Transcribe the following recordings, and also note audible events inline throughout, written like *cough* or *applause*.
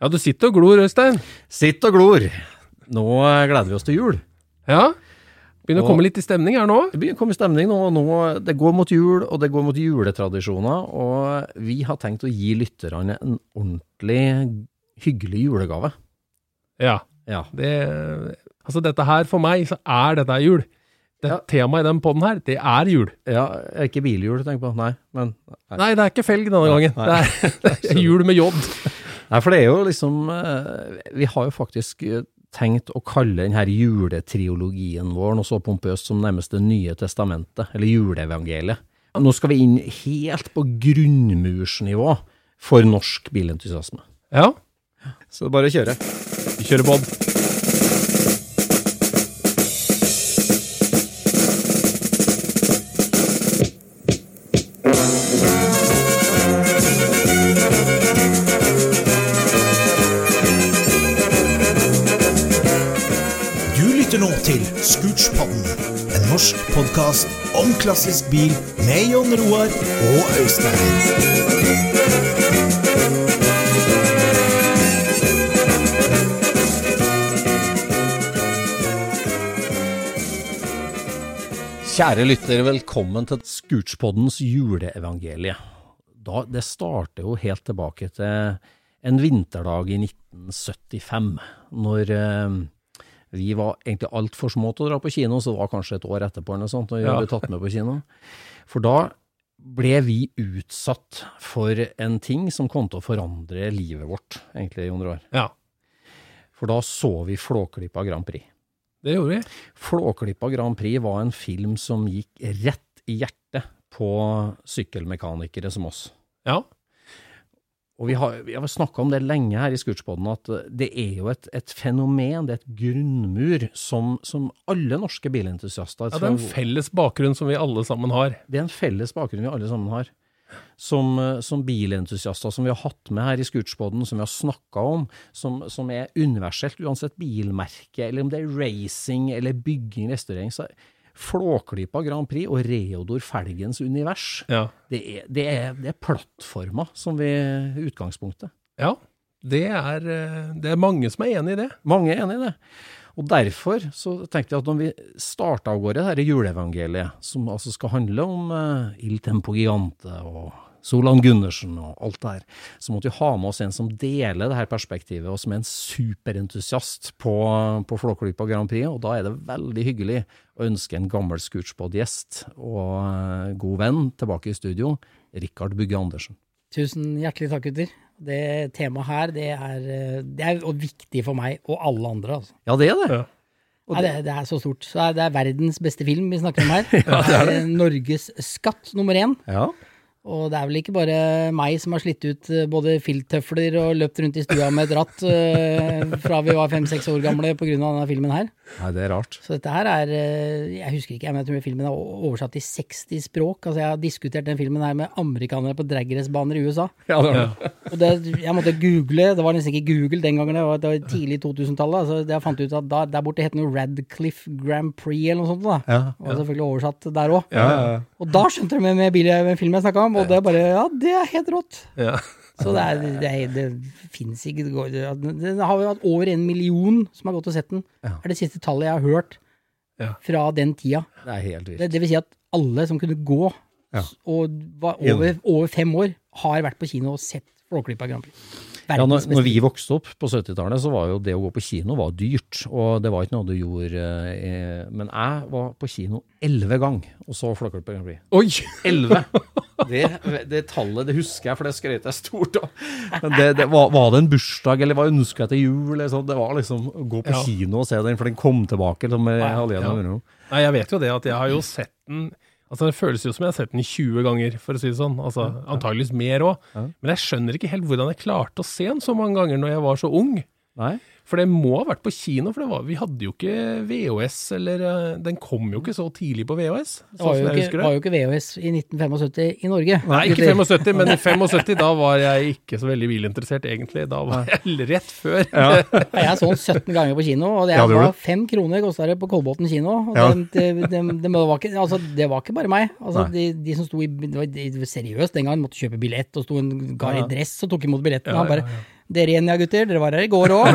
Ja, du sitter og glor, Øystein. Sitt og glor. Nå gleder vi oss til jul. Ja. Begynner å komme litt i stemning her nå. Det begynner å komme stemning nå, og nå. Det går mot jul, og det går mot juletradisjoner. Og vi har tenkt å gi lytterne en ordentlig hyggelig julegave. Ja. Ja. Det, altså dette her, for meg, så er dette jul. Det Ja. Temaet i den podden her, det er jul. ja er ikke biljul du tenker på? Nei. Men, nei. Nei, det er ikke felg denne gangen. Nei. Det, er, *laughs* det er jul med jod. Nei, for det er jo liksom eh, Vi har jo faktisk eh, tenkt å kalle denne juletriologien vår noe så pompøst som nærmest Det nye testamentet, eller juleevangeliet. Nå skal vi inn helt på grunnmursnivå for norsk bilentusiasme. Ja, Så det er bare å kjøre. vi kjører pod. Til Scootspodden, en norsk podkast om klassisk bil med Jon Roar og Øystein. Kjære lytter, velkommen til Scootspoddens juleevangelie. Da, det starter jo helt tilbake til en vinterdag i 1975, når eh, vi var egentlig altfor små til å dra på kino, så det var kanskje et år etterpå eller noe sånt, når vi Ja. ble tatt med på kino. For da ble vi utsatt for en ting som kom til å forandre livet vårt, egentlig, Jon Roar. Ja, For da så vi Flåklypa Grand Prix. det gjorde vi. Flåklypa Grand Prix var en film som gikk rett i hjertet på sykkelmekanikere som oss. Ja, Og vi har, vi har snakka om det lenge her i Scootspoden, at det er jo et, et fenomen, det er et grunnmur, som, som alle norske bilentusiaster ja det er en felles bakgrunn som vi alle sammen har. Det er en felles bakgrunn vi alle sammen har. Som, eh, som bilentusiaster som vi har hatt med her i Scootspoden, som vi har snakka om, som, som er universelt, uansett bilmerke, eller om det er racing eller bygging, restaurering. så Flåklypa Grand Prix og Reodor Felgens univers, Ja, det er, det er, det er plattforma som vi utgangspunktet. ja det, er, eh, det er mange som er enig i det. Mange er enig i det. Og derfor så tenkte jeg at når vi starta av gårde dette juleevangeliet, som altså skal handle om uh, Il Tempo Gigante og Solan Gundersen og alt det her, så måtte vi ha med oss en som deler det her perspektivet, og som er en superentusiast på, på Flåklypa Grand Prix. Og da er det veldig hyggelig å ønske en gammel Scootspod-gjest og eh, god venn tilbake i studio, Rikard Bugge Andersen. Tusen hjertelig takk, gutter. Det temaet her, det er, eh, det er viktig for meg og alle andre. Altså. Ja, det er det. Ja. Det, det er så stort. Så det er verdens beste film vi snakker om her. *laughs* det er Norges skatt nummer én. Ja. Og det er vel ikke bare meg som har slitt ut eh, både filttøfler og løpt rundt i stua med et ratt eh, fra vi var fem-seks år gamle pga. denne filmen her. Nei, det er rart. Så dette her er eh, Jeg husker ikke, men jeg tror filmen er oversatt til 60 språk. Altså Jeg har diskutert den filmen her med amerikanere på dragracebaner i USA. Ja, det det. Og det, jeg måtte google, det var nesten ikke Google den gangen, det var, det var tidlig 2000-tallet. Altså, jeg fant ut at da, Der borte het den jo Radcliffe Grand Prix eller noe sånt. da. Ja, Og selvfølgelig oversatt der òg. Ja, ja, ja. Og da skjønte de med, med, med filmen jeg snakka om, og det er bare Ja, det er helt rått. Ja. Så det, er, det, er, det fins ikke det, går, det, har jo hatt over en million som har gått og sett den. Ja. Det er det siste tallet jeg har hørt Ja. fra den tida. Det er helt vilt. Det, det vil si at alle som kunne gå, Ja. og var over, over fem år, har vært på kino og sett Flåklypa Grand Prix. Ja, når, når vi vokste opp på 70-tallet, så var jo det å gå på kino var dyrt. Og det var ikke noe du gjorde eh, Men jeg var på kino elleve ganger og så Flåklypa Grand Prix. Oi! Elleve! *laughs* Det, det tallet det husker jeg, for det skrøt jeg stort av. Men det, det, var, var det en bursdag, eller hva ønska jeg til jul? Eller sånn? Det var liksom å gå på Ja. kino og se den, for den kom tilbake. Som jeg Ja. ja. Nei, jeg vet jo det at jeg har jo sett den Altså Det føles jo som jeg har sett den 20 ganger, for å si det sånn. Altså Antageligvis mer òg. Ja. Men jeg skjønner ikke helt hvordan jeg klarte å se den så mange ganger når jeg var så ung. Nei? For det må ha vært på kino, for det var, vi hadde jo ikke VHS, eller eh, Den kom jo ikke så tidlig på VHS, Det sånn var som jo, jeg ikke, var jo ikke VHS i 1975 i Norge. Nei, ikke gutter. 75, men i *laughs* 75 da var jeg ikke så veldig bilinteressert, egentlig. Da var jeg rett før. Ja, *laughs* Jeg så den 17 ganger på kino, og det Ja, var fem kroner kosta det på Kolbotn kino. Og Ja. det, det, det, var ikke, altså, det var ikke bare meg. Altså, de, de som sto i det var, seriøst den gangen, måtte kjøpe billett, og sto en gar i dress og tok imot billetten. Ja, Han bare. Dere igjen ja, gutter, dere var her i går òg.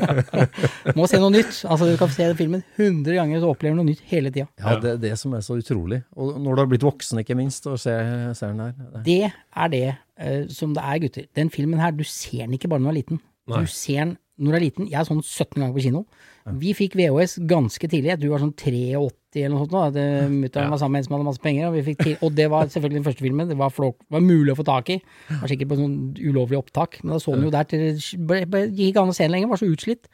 *laughs* Må se noe nytt. Altså, du kan se den filmen 100 ganger, så opplever du noe nytt hele tida. Ja, det er det som er så utrolig. Og når du har blitt voksen, ikke minst, og ser, ser den her. Det- Det er det uh, som det er, gutter. Den filmen her, du ser den ikke bare når du er liten. Nei. Du ser den når du er liten. Jeg er sånn 17 ganger på kino. Vi fikk VHS ganske tidlig. Du var sånn 83 eller noe sånt. da. Mutter'n var sammen med en som hadde masse penger. Og, til, og det var selvfølgelig den første filmen. Det var, flok, var mulig å få tak i. Det var sikkert på sånn ulovlig opptak, men da så den jo der til Gikk ikke an å se den lenger, var så utslitt.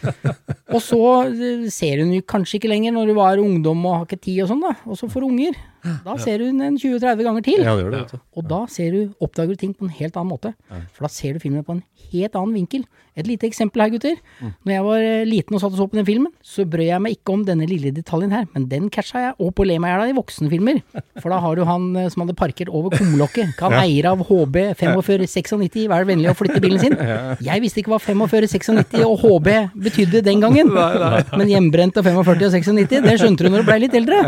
*laughs* og så eh, ser hun kanskje ikke lenger når du var ungdom og har ikke tid og sånn, da. Og så får unger. Da ser hun en 20-30 ganger til. Ja, det gjør det. Og da ser du, oppdager du ting på en helt annen måte. For da ser du filmen på en helt annen vinkel. Et lite eksempel her, gutter. Mm. Når jeg var eh, liten og satt og så på den filmen, så brød jeg meg ikke om denne lille detaljen her, men den catcha jeg og på meg i voksne filmer voksenfilmer. For da har du han eh, som hadde parkert over kumlokket. Han eier av HB 4596, være vennlig å flytte bilen sin. *laughs* Jeg visste ikke hva 4596 og HB betydde den gangen. Men hjemmebrent og 45 og 96, det skjønte du når du blei litt eldre.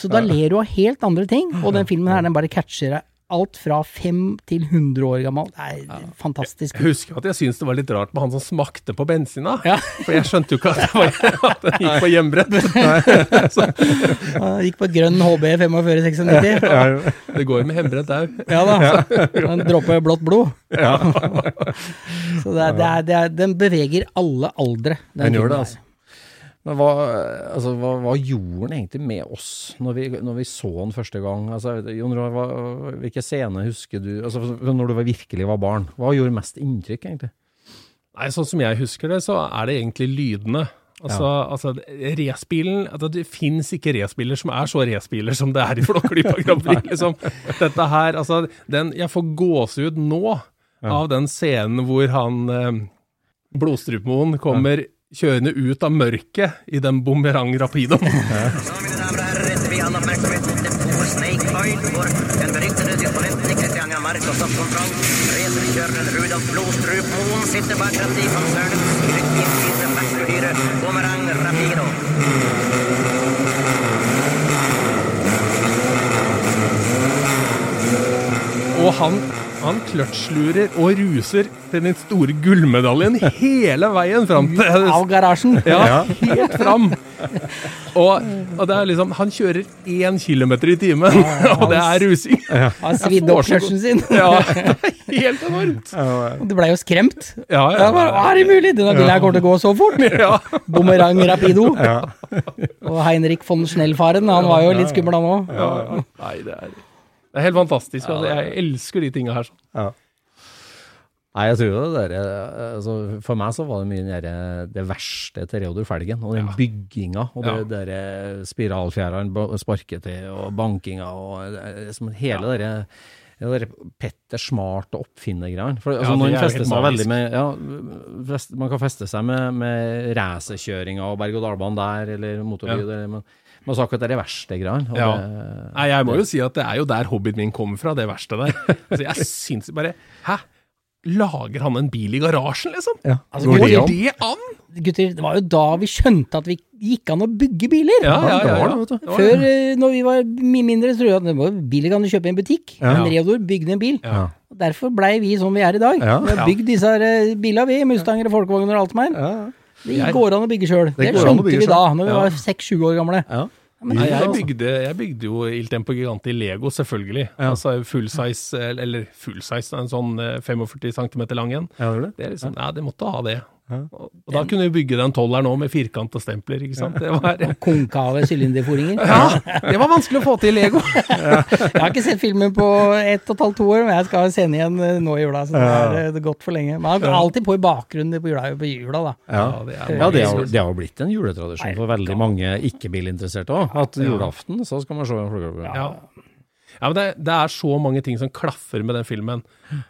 Så da ler du av helt andre ting, og den filmen her den bare catcher deg alt fra fem til 100 år gammel. Det er fantastisk. Jeg husker at jeg syntes det var litt rart med han som smakte på bensina. Ja. For jeg skjønte jo ikke at det, var, *laughs* at den gikk på hjemmebrett. *laughs* *laughs* Så, gikk på grønn HB 4596. det går jo med hjemmebrett òg. Ja da. En dråpe blått blod. Så det er, det er, det er, den beveger alle aldre. Den gjør det, altså. Men hva, altså, hva, hva gjorde den egentlig med oss når vi, når vi så den første gang? Altså, Jon Roar, hvilke scener husker du altså, når du virkelig var barn? Hva gjorde mest inntrykk, egentlig? Nei, sånn som jeg husker det, så er det egentlig lydene. Altså, altså racerbilen altså, Det fins ikke racerbiler som er så racerbiler som det er i Flåklypa *laughs* Grand Prix. Liksom. Dette her, altså den, Jeg får gåsehud nå av den scenen hvor han eh, Blodstrupmoen kommer kjørende ut av mørket i den bumerang rapidoen. *laughs* Så, mine damer og herrer, retter vi all oppmerksomhet mot det Snake Oil, hvor den beryktede disponenten i Kristiania og Stockholm racerkjøreren Rudolf Blodstrup Moen sitter bak rattet i konsernets skrytginnfine verkstuhyre Boomerang Rapido. Og han, han kløtsjlurer og ruser til den store gullmedaljen hele veien fram til Av garasjen. Ja, helt fram. Og, og det er liksom Han kjører én kilometer i timen, og det er rusing. Han svidde opp kløtsjen sin. Ja, det er helt enormt. Og du blei jo skremt. Ja, Ja, ja. bare, er det mulig? Denne bilen her kommer til å gå så fort. *laughs* ja. Bumerang rapido. Og Heinrich von Schnellfaren, han var jo litt skummel han òg. ja, ja. Nei, det er, det er helt fantastisk. Altså, jeg elsker de tinga her. sånn. Nei, jeg tror jo det der, altså, For meg så var det mye nære det verste til Reodor Felgen. Og den bygginga og det der eh, spiralfjæra han sparker til, og bankinga og liksom hele det der, det der Petter Smart og oppfinnergreiene. Altså, Ja, ja, Man kan feste seg med, med racerkjøringa og berg-og-dal-banen der, eller motorlyd, eller, men, men så akkurat det verste greiene. Ja. det- Nei, jeg må jo si at det er jo der hobbyen min kommer fra, det verste der. *laughs* Altså, jeg syns bare Hæ? Lager han en bil i garasjen, liksom? Altså, Går gutter, det an? gutter, det var jo da vi skjønte at vi gikk an å bygge biler. Ja, ja, ja. det ja. det. Det Før, eh, når vi var mye mindre, så trodde jeg at det var biler kan du kjøpe i en butikk. En Reodor bygde en bil. Ja. Derfor blei vi som vi er i dag. Ja. Vi har bygd disse eh, bilene, vi. Mustanger og folkevogner og alt som er. Det går an å bygge sjøl. Det, det skjønte vi da, når vi Ja. var seks-sju år gamle. Ja. Men, Nei, jeg bygde, jeg bygde jo Il Tempo Gigante i Lego, selvfølgelig. Altså full size, eller full size, en sånn eh, 45 cm lang en. Ja, det er det. Det er liksom, ja, det måtte ha det. Og, og da kunne vi bygge den tolveren òg med firkant og stempler, ikke sant. Det var, Konkave sylinderforinger. ja, det var vanskelig å få til i Lego. *laughs* Jeg har ikke sett filmen på ett og et halvt to år, men jeg skal se den igjen eh, nå i jula. Så det er, eh, er godt for lenge. Man han er alltid på i bakgrunnen på jula, på jula da. Ja. Det er Ja, det har, det har blitt en juletradisjon for veldig mange ikke-bilinteresserte òg. At julaften så skal man se en. Ja. Ja, men det, det er så mange ting som klaffer med den filmen.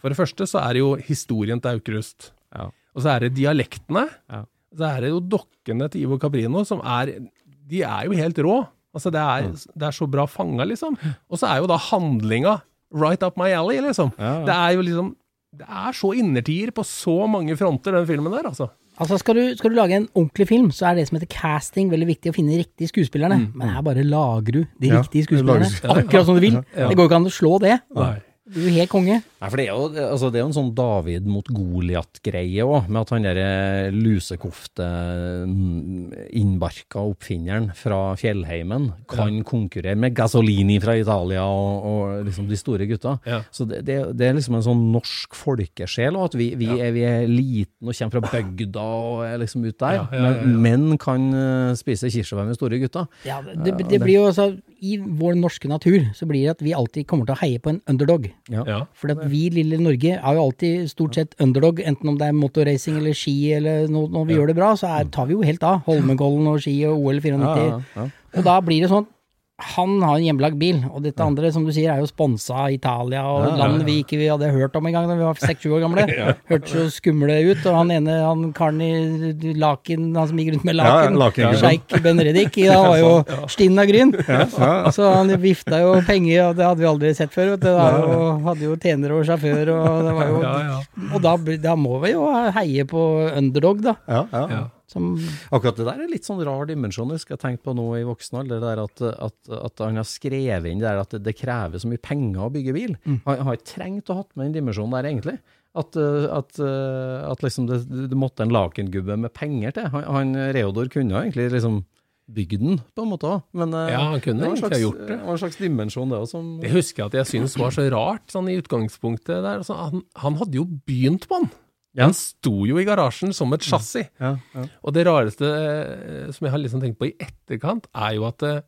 For det første så er det jo historien til Aukrust. Ja. Og så er det dialektene. Ja. Så er det jo dokkene til Ivo Caprino som er De er jo helt rå. Altså, det er, det er så bra fanga, liksom. Og så er jo da handlinga right up my alley, liksom. Ja, ja. Det er jo liksom Det er så innertier på så mange fronter, den filmen der, altså. Altså skal du, skal du lage en ordentlig film, så er det som heter casting veldig viktig å finne de riktige skuespillerne. Men her bare lager du de Ja, riktige lager skuespillerne. *laughs* Akkurat som du vil. Det går ikke an å slå det. Nei. Du er helt konge. Nei, for det er jo, altså, det er jo en sånn David mot Goliat-greie òg, med at han derre lusekofte, mm, innbarka oppfinneren fra fjellheimen kan konkurrere med Gasolini fra Italia og, og liksom de store gutta. Ja. Så det, det, det er liksom en sånn norsk folkesjel, òg, at vi, vi, er, vi er liten og kommer fra bygda og er liksom ut der. Ja, ja, ja, ja. Men menn kan eh, spise kirsebær med store gutta. Ja, det, det blir jo altså I vår norske natur så blir det at vi alltid kommer til å heie på en underdog. Ja. For vi lille Norge er jo alltid stort sett underdog, enten om det er motorracing eller ski eller noe, når vi gjør det bra, så er, tar vi jo helt av. Holmenkollen og ski og OL 94. Ja, ja, ja. Og da blir det sånn han har en hjemmelagd bil, og dette andre, som du sier, er jo sponsa Italia og Ja, land vi ikke vi hadde hørt om engang da vi var seks-sju år gamle. *laughs* Hørtes så skumle ut, og han ene, han karen i laken, han som gikk rundt med laken, ja, laken, sjeik Benredik, *laughs* han var jo stinn av gryn. Så han vifta jo penger, og det hadde vi aldri sett før. Vet du. Jo, hadde jo tjener og sjåfør, og det var jo Ja, ja. Og da, da må vi jo heie på underdog, da. Ja, ja. Som Akkurat det der er litt sånn rar dimensjon jeg skal tenke på nå i voksen alder. Det der at, at, at han har skrevet inn det der at det, det krever så mye penger å bygge bil. Han han har ikke trengt å ha med den dimensjonen der, egentlig. At, uh, at, uh, at liksom det, det måtte en lakengubbe med penger til. Han, han Reodor kunne egentlig liksom bygd den, på en måte òg. Men uh, Ja, han kunne det var en slags, gjort det. det var en slags dimensjon, det òg, som Det husker jeg at jeg syntes var så rart, sånn i utgangspunktet der. Altså, han, han hadde jo begynt på den. Ja. Den sto jo i garasjen som et chassis. ja, ja. Og det rareste eh, som jeg har liksom tenkt på i etterkant, er jo at eh,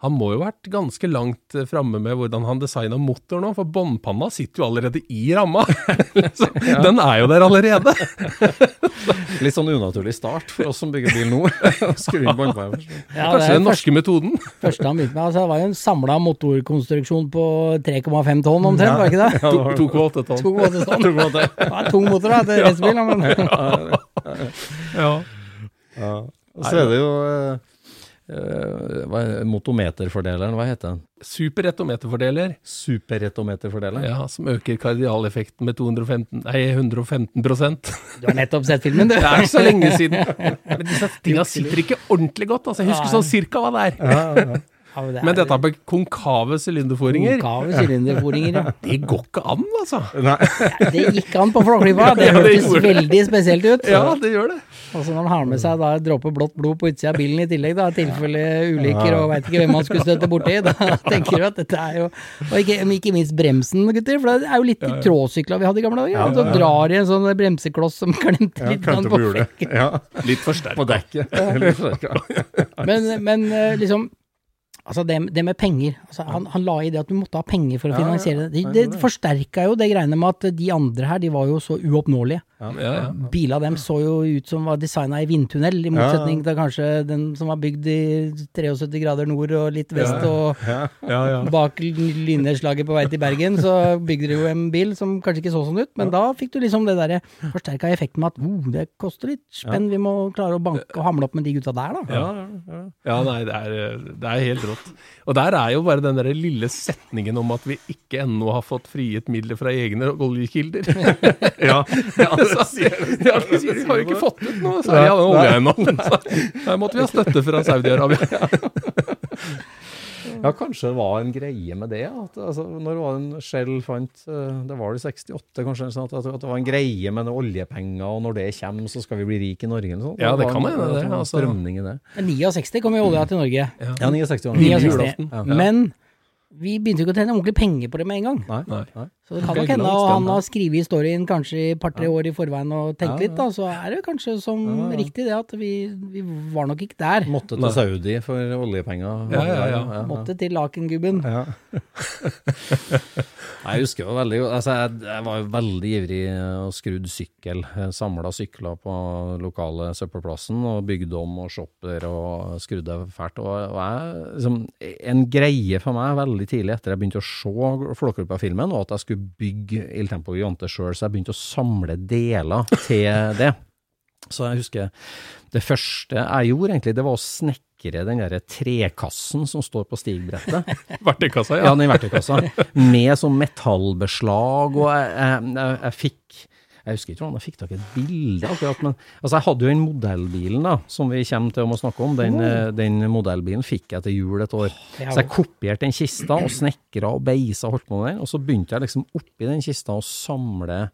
han må jo ha vært ganske langt eh, framme med hvordan han designa motor nå, for båndpanna sitter jo allerede i ramma. *laughs* Så Den er jo der allerede. *laughs* Litt sånn unaturlig start for oss som bygger bil nå. *laughs* Skru inn båndpanna ja, det Kanskje er den norske metoden. første han begynte med. Altså, det var jo en samla motorkonstruksjon på 3,5 tonn omtrent, var det ikke det? Ja, 2,8 tonn. To måter tonn. Det var tung motor, da, til racerbil. Men Ja. Ja. Og så er det jo hva er, motometerfordeleren, hva heter den? Superretometerfordeler, Superretometerfordeler? ja, som øker kardialeffekten med 215, nei, 115% du har nettopp sett filmen, du. *laughs* Det er så lenge siden. *laughs* Men disse tinga sitter ikke ordentlig godt. Altså, jeg husker sånn cirka hva det er. Ja, men det Men dette med konkave sylinderforinger, Konkave sylinderforinger, ja. *laughs* det går ikke an, altså. *laughs* Det gikk an på Flåklypa. Det Ja, hørtes ja, det. veldig spesielt ut. Ja, det gjør det. Og så når han har med seg da en dråpe blått blod på utsida av bilen i tillegg, da, i tilfelle ulykker og veit ikke hvem man skulle støtte borti, da *laughs* tenker du at dette er jo Og ikke, ikke minst bremsen, gutter, for det er jo litt i tråsykla vi hadde i gamle dager. Så drar i en sånn bremsekloss som klemte litt ja, på flekken. Ja, Litt for sterk. på dekket. Eller. Men, men eh, liksom Altså det, det med penger. Altså han, han la i det at du måtte ha penger for å finansiere det. Det, det forsterka jo det greiene med at de andre her, de var jo så uoppnåelige. Ja, ja. Bila dem så jo ut som var designa i vindtunnel, i motsetning til kanskje den som var bygd i 73 grader nord og litt vest, og ja, ja. bak lynnedslaget på vei til Bergen, så bygde de jo en bil som kanskje ikke så sånn ut, men da fikk du liksom det derre forsterka effekten med at oh, det koster litt spenn, vi må klare å banke og hamle opp med de gutta der, da. Ja, ja nei, det er, det er helt rått. Og der er jo bare den der lille setningen om at vi ikke ennå har fått frigitt midler fra egne oljekilder. *laughs* Ja, ja, Så, ja, de sier de har jo ikke fått ut noe særlig av den olja ennå. *laughs* Her måtte vi ha støtte fra Saudi-Arabia. Ja, kanskje det var en greie med det. At, altså, når var det en Shell fant eh, Det var det 68, kanskje? Sånn at, at det var en greie med oljepenger, og når det kommer, så skal vi bli rike i Norge? Eller sånt. Ja, det det kan en- hende, det, det. altså. I det. 69 kom jo olja til Norge. Ja, 69 år. 69. Ja. Men vi begynte jo ikke å tjene ordentlig penger på det med en gang. Nei. Nei. Nei. Så det kan nok hende han har skrevet historien kanskje i par-tre år i forveien og tenkt Ja, litt, da. Så er det kanskje som riktig det at vi, vi var nok ikke der. Måtte til Saudi for oljepenger. Ja, ja, ja. Måtte til Lakengubben. Ja. *laughs* jeg husker jo veldig godt altså jeg, jeg var jo veldig ivrig og skrudd sykkel. Samla sykler på lokale søppelplassen og bygde om og shopper og skrudde fælt. Og, og jeg, liksom, en greie for meg veldig tidlig etter jeg begynte å se Flåklypa-filmen, og at jeg skulle bygge Il Tempo Gigante sjøl, så jeg begynte å samle deler til det. Så jeg husker det første jeg gjorde, egentlig, det var å snekre den der trekassen som står på stigbrettet. *laughs* Verktøykassa, Ja, ja. den verktøykassa. Med sånn metallbeslag, og jeg, jeg, jeg fikk jeg husker ikke hvordan jeg fikk tak i et bilde, akkurat, men altså, jeg hadde jo den modellbilen da, som vi kommer til å snakke om. Den, oh. den modellbilen fikk jeg til jul et år. Så jeg kopierte den kista og snekra og beisa og holdt på med den. Og så begynte jeg liksom oppi den kista å samle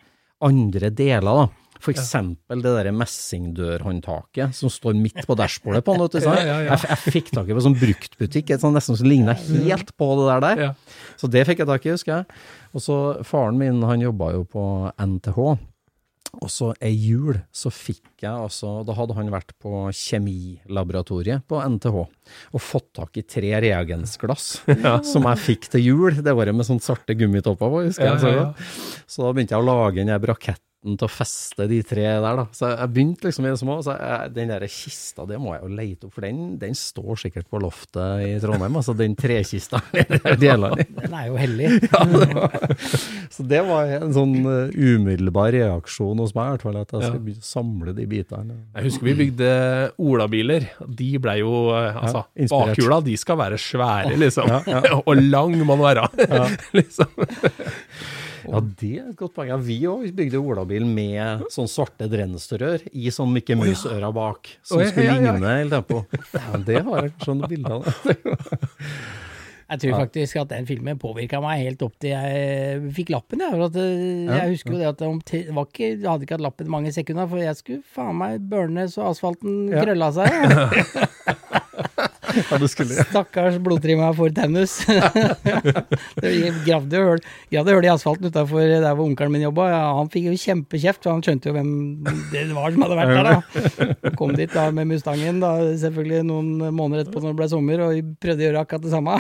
andre deler. da. For eksempel det der messingdørhåndtaket som står midt på dashbordet på den. vet? *laughs* Ja, ja, ja. Jeg, jeg fikk tak i på sånn bruktbutikk, et sånt nesten som ligna helt på det der. der. Så det fikk jeg tak i, husker jeg. Og så faren min, han jobba jo på NTH. Og så ei jul så fikk jeg altså Da hadde han vært på kjemilaboratoriet på NTH og fått tak i tre reagensglass *laughs* som jeg fikk til jul. Det var med sånne svarte gummitopper på, husker jeg. Ja, ja. så da begynte jeg å lage den der braketten til å feste de tre der, da. Så jeg begynte liksom i det små. Så jeg, den der kista, det må jeg jo leite opp, for den, den står sikkert på loftet i Trondheim. Altså den trekista. *laughs* Den er jo hellig. *laughs* Ja, det var, så det var en sånn eh, umiddelbar reaksjon hos meg, i hvert fall, at jeg skal begynne å samle de bitene. Jeg husker vi bygde olabiler. De blei jo eh, Altså, ja, bakhjula de skal være svære, liksom. *laughs* Og lang må den være. liksom. Ja, det er et godt poeng. Ja, vi òg bygde olabil med sånn svarte drenstrør i sånn Mikke Mus-øra bak, som ja, skulle ja, ja. ligne helt Tempo. *laughs* Ja, det har jeg sånne bilder av. Jeg tror faktisk at den filmen påvirka meg helt opp til jeg fikk lappen. Jeg, eh, jeg husker jo det at om te, var ikke, jeg hadde ikke hatt lappen mange sekunder, for jeg skulle faen meg burne så asfalten krølla seg. *laughs* Ja, du skulle Stakkars blodtrimma for Taunus. *laughs* Gravde hull gravde i asfalten utafor der hvor onkelen min jobba. Ja, han fikk jo kjempekjeft, for han skjønte jo hvem det var som hadde vært der. da. Kom dit da med Mustangen, da selvfølgelig noen måneder etterpå når det ble sommer, og prøvde å gjøre akkurat det samme.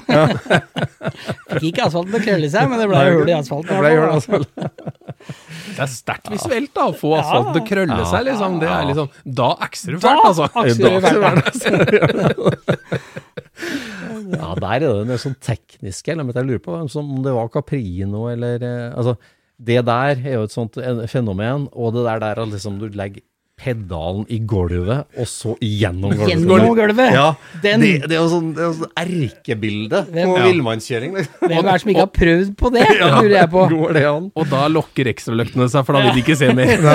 *laughs* Fikk ikke asfalten til å krølle seg, men det ble hull i asfalten. Det ble hull i da. Det er sterkt visuelt, da. Å få asfalten til å krølle seg, liksom. Det er liksom Da akser du Da fælt, altså. akser du fælt, *laughs* Ja, der er det en sånn tekniske element jeg lurer på, om det var Caprino eller eh, Altså, det der er jo et sånt fenomen, og det der der liksom du legger pedalen i gulvet, og så gjennom gulvet. Gjennom gulvet. Ja, Den- det, det er jo sånn, det er sånn erkebilde på Ja. villmannskjøring. liksom. Hvem er det som ikke har prøvd på det, ja, lurer jeg på. Går det an? Og da lokker ekstraløktene seg, for da vil de ikke se mer. *laughs*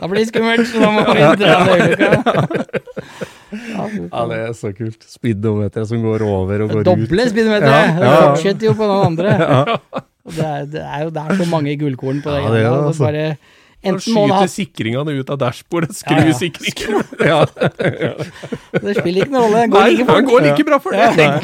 Da blir det skummelt, så da må vi dra ned øyelokka. Ja, det er så kult. Speedometer som går over og går ut. Doble speedometeret. Det ja. fortsetter jo på den andre. Og det, er, det er jo det er så mange gullkorn på det. Ja, det er altså. altså. Bare, enten må man ha skyter sikringene ut av dashbordet, skru Ja, ja. sikringen. *laughs* Ja. Det spiller ikke noen rolle. Det går Nei, like han går like bra for det. Ja.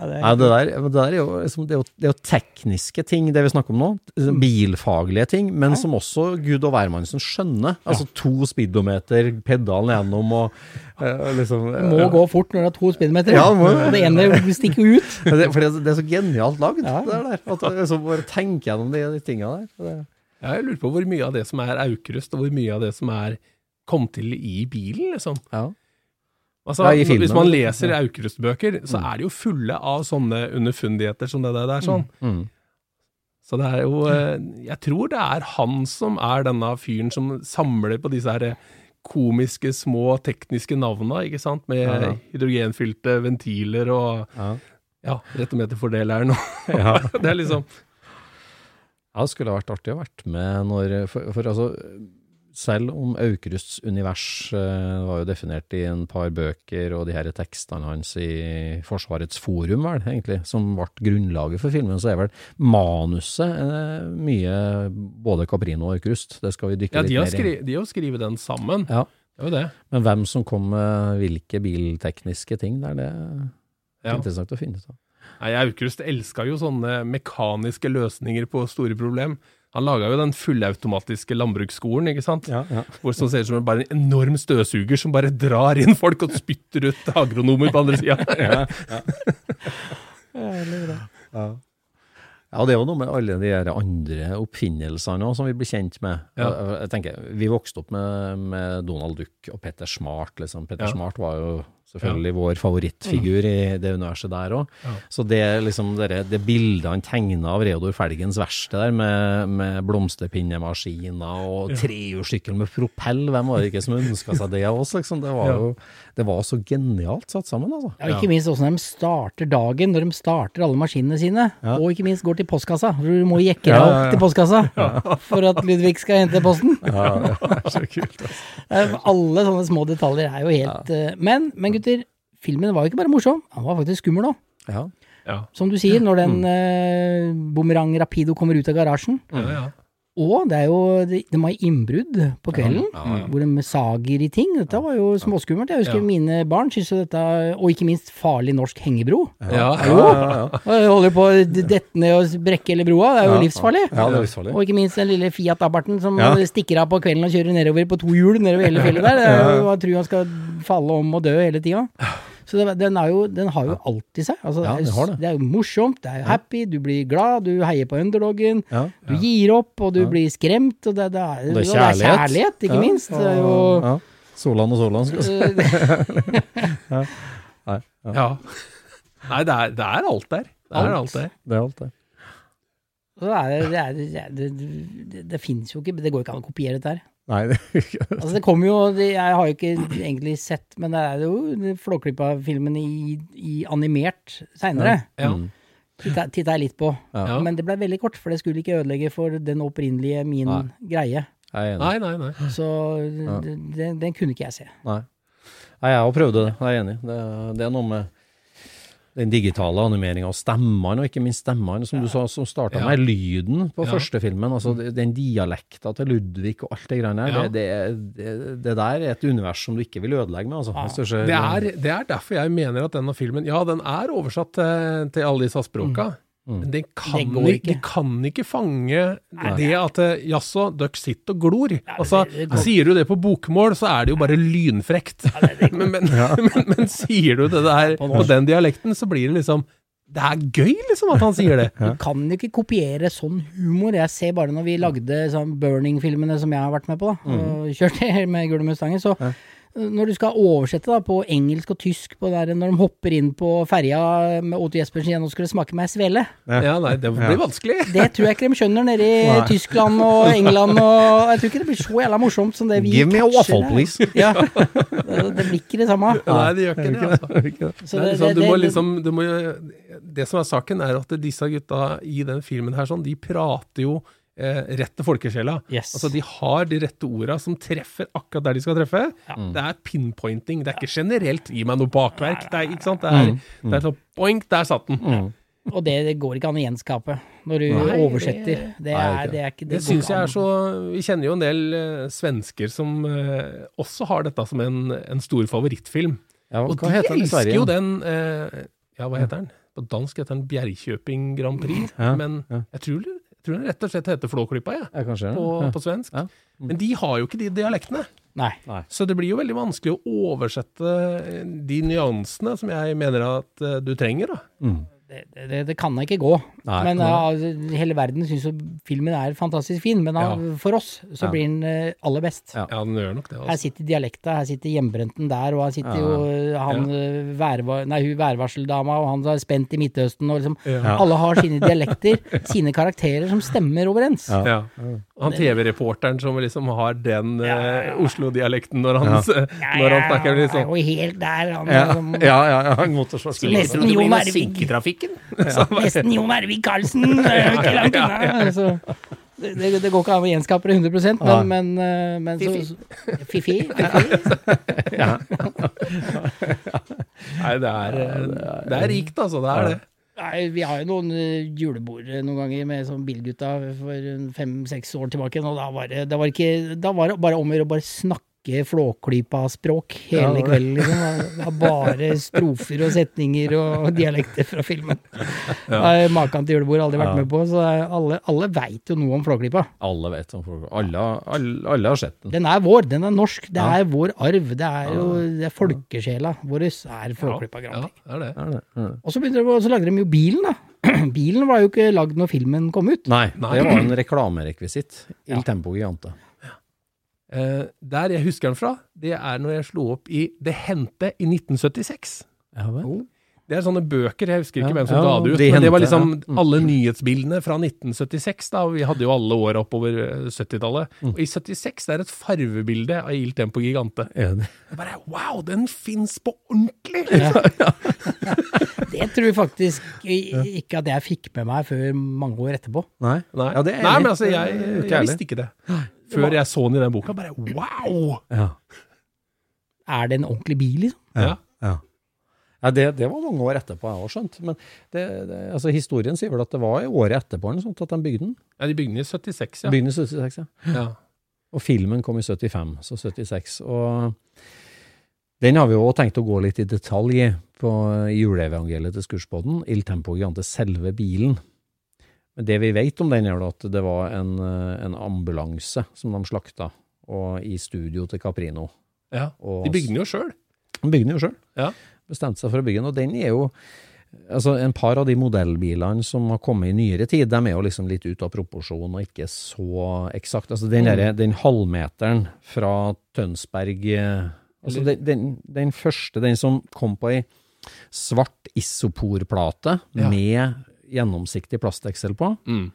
Nei, det der, men det der er jo, liksom, det er jo, det er jo tekniske ting, det vi snakker om nå. Mm. Bilfaglige ting, men som også Gud og hvermannsen skjønner. Altså to speedometer, pedalen gjennom og eh, liksom Må gå fort når det er to speedometer. Ja, det må og det ene stikker ut. *laughs* Det, for det, det er så genialt lagd, Ja. det der. At liksom bare tenker gjennom de, de tinga der. Det, Ja, jeg lurer på hvor mye av det som er Aukrust, og hvor mye av det som er kom til i bilen, liksom. ja. Altså, Ja, filmen. Hvis man leser Aukrust-bøker, så er de jo fulle av sånne underfundigheter som det der. sånn. Mm. Så det er jo eh, Jeg tror det er han som er denne fyren som samler på disse her komiske, små tekniske navna, ikke sant? Med Ja, ja. hydrogenfylte ventiler og Ja. ja, rettometerfordeleren og Ja. *laughs* Det er liksom Ja, det skulle vært artig å vært med når For, for altså, selv om Aukrusts univers eh, var jo definert i en par bøker og de her tekstene hans i Forsvarets forum, vel, egentlig, som ble grunnlaget for filmen, så er vel manuset eh, mye både Caprino og Aukrust. Det skal vi dykke Ja, litt mer i. skri, de har skrevet den sammen. Ja. Det er jo det. Men hvem som kom med hvilke biltekniske ting, det er det Ja. interessant å finne ut av. Nei, Aukrust elska jo sånne mekaniske løsninger på store problem. Han laga jo den fullautomatiske landbruksskolen, ikke sant? Hvor som ser ut som bare en enorm støvsuger som bare drar inn folk og spytter ut agronomer på andre sida. *laughs* Ja. Ja, det er jo noe med alle de her andre oppfinnelsene også, som vi blir kjent med. Ja. Jeg, jeg tenker, Vi vokste opp med, med Donald Duck og Petter Smart. Liksom. Petter Ja. Smart var jo selvfølgelig vår favorittfigur i det universet der òg. Ja. Så det, liksom, det, det bildet han tegna av Reodor Felgens verksted der, med, med blomsterpinnemaskiner og trehjulssykkel med propell, hvem var det ikke som ønska seg det av oss? Liksom? Det, var Ja. jo, det var så genialt satt sammen, altså. Ja, ikke minst åssen de starter dagen, når de starter alle maskinene sine. Ja. Og ikke minst går til postkassa. For Du må jekke deg Ja, opp til postkassa *laughs* for at Ludvig skal hente posten. Ja, Så kult, altså. *laughs* Eh, Alle sånne små detaljer er jo helt eh, Men, men gutter, filmen var jo ikke bare morsom, han var faktisk skummel òg. ja. Ja. Som du sier, når den eh, Boomerang Rapido kommer ut av garasjen. Ja, ja. Og det er jo De, de har innbrudd på kvelden, hvor de sager i ting. Dette var jo småskummelt. Jeg husker Ja. mine barn syntes jo dette Og ikke minst farlig norsk hengebro. Ja, ja, jeg holder på å dette ned og brekke hele broa, det er jo Ja. livsfarlig. Ja, det er livsfarlig. Og ikke minst den lille Fiat Abarten som Ja. stikker av på kvelden og kjører nedover på to hjul nedover hele fjellet der. Det er Jeg tror han skal falle om og dø hele tida. Så det, den, er jo, den har jo alt i seg. Altså, Ja, det, har det. det er jo morsomt, det er jo happy, du blir glad, du heier på underdogen. Ja. Du gir opp, og du blir skremt, og det, det, er, Og det er og kjærlighet. kjærlighet, ikke Ja. minst. Jo Ja. Solan og Solan, skal vi si. ja. Nei, det er, det er alt der. Det er alt der. Det er alt, der. Det, er, det, er, det, er- det, det, det finnes jo ikke, det går ikke an å kopiere dette her. Nei, det Altså det kommer jo, det- jeg har jo ikke egentlig sett, men det er jo Flåklypa-filmen i, i animert seinere. Ja. Mm. Titta, titta jeg litt på. Ja. Men det ble veldig kort, for det skulle ikke ødelegge for den opprinnelige min Nei. greie. Nei, nei, nei. Så ja. den, den kunne ikke jeg se. Nei. Nei, jeg har prøvd det, jeg er enig. Det, det er noe med den digitale animeringa og stemmene, og ikke minst stemmene, som du sa, som starta Ja. med lyden på Ja. første filmen. Altså den dialekta til Ludvig og alt det greiene Ja. der, det, det, det, det der er et univers som du ikke vil ødelegge med, altså. Det er, det er derfor jeg mener at denne filmen Ja, den er oversatt til, til alle disse språka. Men den kan, Det ikke. ikke. de kan ikke fange det at eh, jaså, dere sitter og glor. altså, det- det sier du det på bokmål, så er det jo bare lynfrekt. *laughs* men, men, *laughs* men, men sier du det der *laughs* på den dialekten, så blir det liksom Det er gøy, liksom, at han sier det. Du kan jo ikke kopiere sånn humor. Jeg ser bare når vi lagde sånn Burning-filmene som jeg har vært med på, da, og kjørte med Gule Mustanger, så når du skal oversette da på engelsk og tysk på der, når de hopper inn på ferja med Otto Jespersen igjen og skulle smake meg svele, Ja, nei, det blir vanskelig. *laughs* det tror jeg ikke de skjønner nede i Tyskland og England og Jeg tror ikke det blir så jævla morsomt som det vi Give me a waffle, please. *laughs* Ja, det, det blir ikke det samme. Nei, det gjør ikke det, altså. Så Det, er det- liksom, du må liksom, du må, det som er saken, er at disse gutta i den filmen her, sånn, de prater jo rett til folkesjela. Yes. Altså, de har de rette orda som treffer akkurat der de skal treffe. Det er pinpointing. Det er ikke generelt 'gi meg noe bakverk'. Det er, ikke sant? Det er, det er sånn boink, der satt den. Og det, det går ikke an å gjenskape når du Nei, oversetter. Det er, det er ikke Det går syns jeg er så Vi kjenner jo en del uh, svensker som uh, også har dette som en, en stor favorittfilm. Ja, Og de heter den i elsker Sverige? jo den uh, Ja, hva heter den på dansk heter den Bjerkjøping Grand Prix, Ja, men ja. jeg tror, jeg tror den rett og slett heter Flåklypa, jeg, Ja, kanskje på, ja. på svensk. Ja. Men de har jo ikke de dialektene. Nei. Så det blir jo veldig vanskelig å oversette de nyansene som jeg mener at eh, du trenger, da. Mm. Det, det, det kan da ikke gå. Nei, men ja, hele verden syns jo filmen er fantastisk fin, men Ja. for oss så Ja. blir den eh, aller best. Ja. Ja, den gjør nok det. Også. Her Altså. sitter dialekta, her sitter hjemmebrenten der, og her sitter Ja. jo eh, han eh, nei, hun værvarseldama, og han er spent i Midtøsten, og liksom Ja. Alle har sine dialekter, sine karakterer som stemmer overens. Ja. Ja. Han TV-reporteren som liksom har den eh, Oslo-dialekten når han, Ja. når han snakker han er Ja, jo helt der, han Ja, som- *laughs* ja, ja, ja, motorsågsbil. Nesten jo Mervig Jon Ervik. Nesten Jon Ervik Karlsen, eh, ikke langt unna. Altså. det, det, det går ikke an å gjenskape det 100 men, men, eh, men så, så Fifi. *laughs* fifi. Nei, det er, eh, det er rikt, altså. Det er det. Nei, vi har jo noen eh, julebord eh, noen ganger med sånn bilgutta for fem-seks år tilbake, og da var det, da var ikke Da var det bare om å gjøre å snakke Flåklypa-språk hele Ja, kvelden, liksom. Det var bare strofer og setninger og *laughs* dialekter fra filmen. Ja. Maken til julebord har aldri vært Ja. med på, så alle, alle veit jo noe om Flåklypa. Alle vet om Flåklypa. Alle, alle, alle har sett den. Den er vår, den er norsk, det Ja. er vår arv. Det er jo det er folkesjela vår er Flåklypa Grand Ja, Prix. det er det. Er det? Er det? Og så, begynte de, så lagde de jo bilen, da. *clears throat* bilen var jo ikke lagd når filmen kom ut. Nei, Nei. det var en reklamerekvisitt. Il Ja. Tempo Gigante. Eh, der jeg husker den fra, det er når jeg slo opp i Det hendte i 1976. Ja vel? Det er sånne bøker, jeg husker ikke Ja, hvem som ja, ga det ut, De men det var liksom ja. Mm. alle nyhetsbildene fra 1976, da, vi hadde jo alle åra oppover eh, 70-tallet. Mm. Og i 76 det er et farvebilde av Il Tempo Gigante. Jeg bare, wow, den fins på ordentlig! *laughs* Det tror jeg faktisk ikke at jeg fikk med meg før mange år etterpå. Nei? Nei, Ja, det er Nei men altså, jeg, er jeg visste ikke det. Før jeg så den i den boka, bare wow! Ja. Er det en ordentlig bil, liksom? Ja. ja. ja det, det var mange år etterpå, jeg har skjønt. Men det, det, altså, historien sier vel at det var i året etterpå eller sånt, at de bygde den. Ja, de bygde den i 76, ja. Bygde den i 76, ja. ja. Og filmen kom i 75, så 76. Og den har vi jo også tenkt å gå litt i detalj i på i juleevangeliet til Skurspodden. Il Tempo Gigante, selve bilen. Men det vi vet om den, er at det var en, eh, en ambulanse som de slakta, og i studio til Caprino. ja. De bygde den jo sjøl. De bygde den jo sjøl. Ja. Bestemte seg for å bygge den, og den er jo Altså, En par av de modellbilene som har kommet i nyere tid, de er jo liksom litt ut av proporsjon og ikke så eksakt. Altså, den, derre- den halvmeteren fra Tønsberg eh, altså, den, den, den første, den som kom på ei svart isoporplate Ja. med gjennomsiktig plasteksel på, Mm.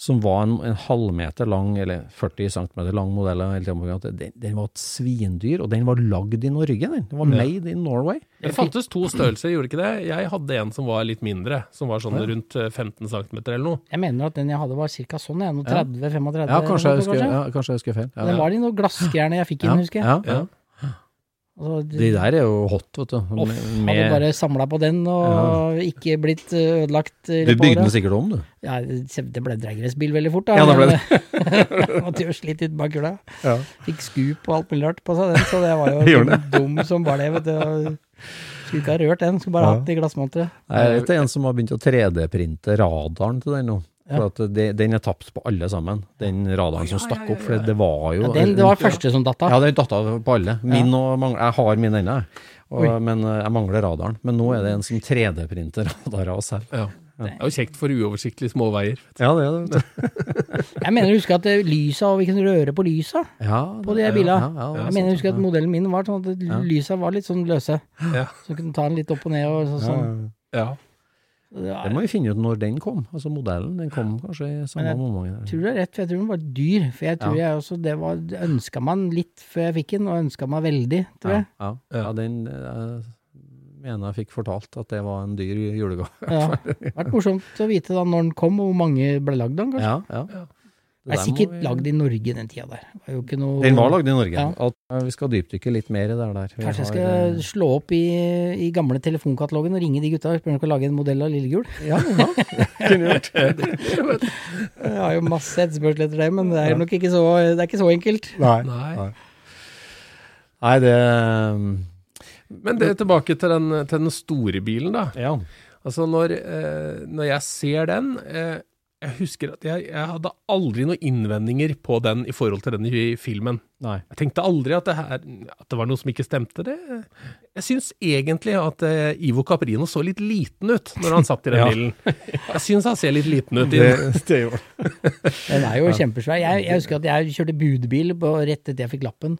som var en, en halvmeter lang, eller 40 cm lang modell, den, den var et svindyr, og den var lagd i Norge, den. Den var Ja. made in Norway. Det fantes to størrelser, gjorde ikke det? Jeg hadde en som var litt mindre, som var sånn rundt eh, 15 cm eller noe. Jeg mener at den jeg hadde var ca. sånn, jeg. Noe 30-35. Ja, kanskje jeg husker, ja, kanskje jeg husker feil. Ja, Den var i noe glassgreier jeg fikk inn, husker jeg. Ja, Ja. ja. Altså, De der er jo hot, vet du. Off, Med- hadde bare samla på den og ikke blitt eh, ødelagt. Du bygde den sikkert om, du. Ja, det ble dragracebil veldig fort, da. Ja, det ble det. *laughs* Måtte jo slitt litt bak kula. Ja. Fikk skup og alt mulig rart på seg, den, så det var jo *laughs* Gjorde dum som bare det, vet du. Skulle ikke ha rørt den, skulle bare Ja. hatt den i glassmonteret. Det er en som har begynt å 3D-printe radaren til den nå. For at det, den er tapt på alle sammen. Den radaren som stakk opp. For det var jo Ja, den, det var første som datt av. Ja, den datt av på alle. Min og Jeg har min ennå. Men eh, jeg mangler radaren. Men nå er det en som 3D-printer radarer oss her. Ja. Det er jo kjekt for uoversiktlige småveier. Ja, det er det. *laughs* Jeg mener å huske at eh, lysa, og vi kunne røre på lysa Ja, på de bilene. ja, ja, Jeg mener du husker at modellen min var sånn at lysa var litt sånn løse. Ja. Så kunne ta den litt opp og ned og sånn. ja, sånn. ja. Ja. Ja, Det må vi finne ut når den kom. Altså modellen. Den kom kanskje i samme Men jeg tror du har rett, for jeg tror den var dyr. For jeg tror Ja. jeg også, det var, det ønska man litt før jeg fikk den, og ønska meg veldig, tror jeg. ja. ja, den jeg mener jeg fikk fortalt at det var en dyr julegave. Ja. Det har vært morsomt å vite da når den kom, og hvor mange ble lagd av den, kanskje. Ja, ja. Det Det er sikkert vi- lagd i Norge den tida der. Det var jo ikke noe Den var lagd i Norge. Ja. At, eh, vi skal dypdykke litt mer i det der. Vi Kanskje jeg skal eh, slå opp i, i gamle telefonkatalogen og ringe de gutta og spørre om de kan lage en modell av Lillegul. Ja, ja. *laughs* Kunne gjort *laughs* Jeg har jo masse etterspørsel etter det, men det er nok ikke så, det er ikke så enkelt. Nei. Nei. Nei, det um, Men det, tilbake til den, til den store bilen, da. Ja. Altså, når, eh, når jeg ser den eh, Jeg husker at jeg, jeg hadde aldri noen innvendinger på den i forhold til den i filmen. Nei. Jeg tenkte aldri at det, her, at det var noe som ikke stemte. Det. Jeg syns egentlig at uh, Ivo Caprino så litt liten ut når han satt i den *laughs* Ja. bilen. Jeg syns han ser litt liten ut. i Det, *laughs* det gjorde Den er jo kjempesvær. Jeg, jeg husker at jeg kjørte budbil på, rett etter jeg fikk lappen.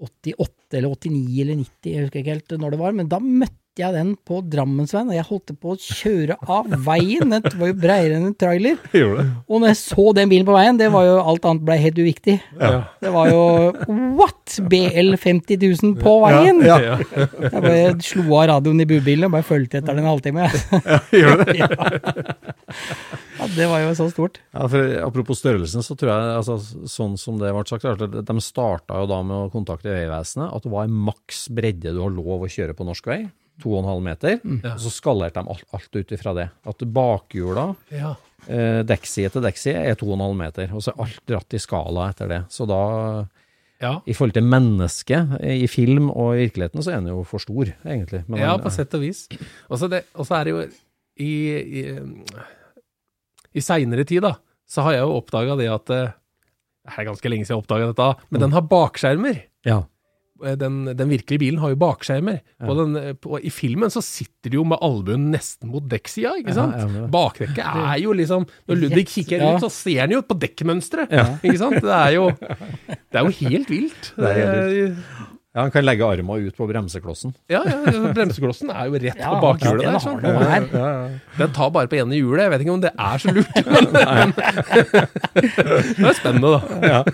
88 eller 89 eller 90, jeg husker ikke helt når det var. Men da møtte jeg den på Drammensveien, og jeg holdt på å kjøre av veien. Den var jo breiere enn en trailer. *laughs* Og når jeg så den bilen på veien, det var jo alt annet blei helt uviktig. Det var jo what? BL 50 000 på veien! Ja. Jeg bare slo av radioen i budbilen og bare fulgte etter den en halvtime. *laughs* Gjorde det? *laughs* Ja, det var jo så stort. Ja, for Apropos størrelsen, så tror jeg, altså, sånn som det ble sagt, at de starta jo da med å kontakte Vegvesenet, at det var en maks bredde du har lov å kjøre på norsk vei. 2,5 meter. Og så skalerte de alt, alt ut ifra det. At bakhjula, Ja. eh, dekkside til dekkside, er 2,5 meter. Og så er alt dratt i skala etter det. Så da, Ja. i forhold til mennesket eh, i film og i virkeligheten, så er den jo for stor, egentlig. Men Ja, den- på sett og vis. Og så det- og så er det jo I, i, i seinere tid, da, så har jeg jo oppdaga det at eh, Det er ganske lenge siden jeg oppdaga dette, men den har bakskjermer. Ja. Eh, Den, den virkelige bilen har jo bakskjermer. På den, eh, på, I filmen så sitter de jo med albuen nesten mot dekksida, ikke sant? ja, ja, Bakdekket er jo liksom Når Ludvig kikker Ja. ut, så ser han jo på dekkmønsteret, Ja. ikke sant? Det er jo Det er jo helt vilt. *laughs* Det er helt vilt. ja, han kan legge armen ut på bremseklossen. Ja, ja, bremseklossen er jo rett Ja, på bakhjulet den der. Sånn. ja, ja, Den tar bare på ene hjulet. Jeg vet ikke om det er så lurt, *laughs* men *laughs* det er spennende, da.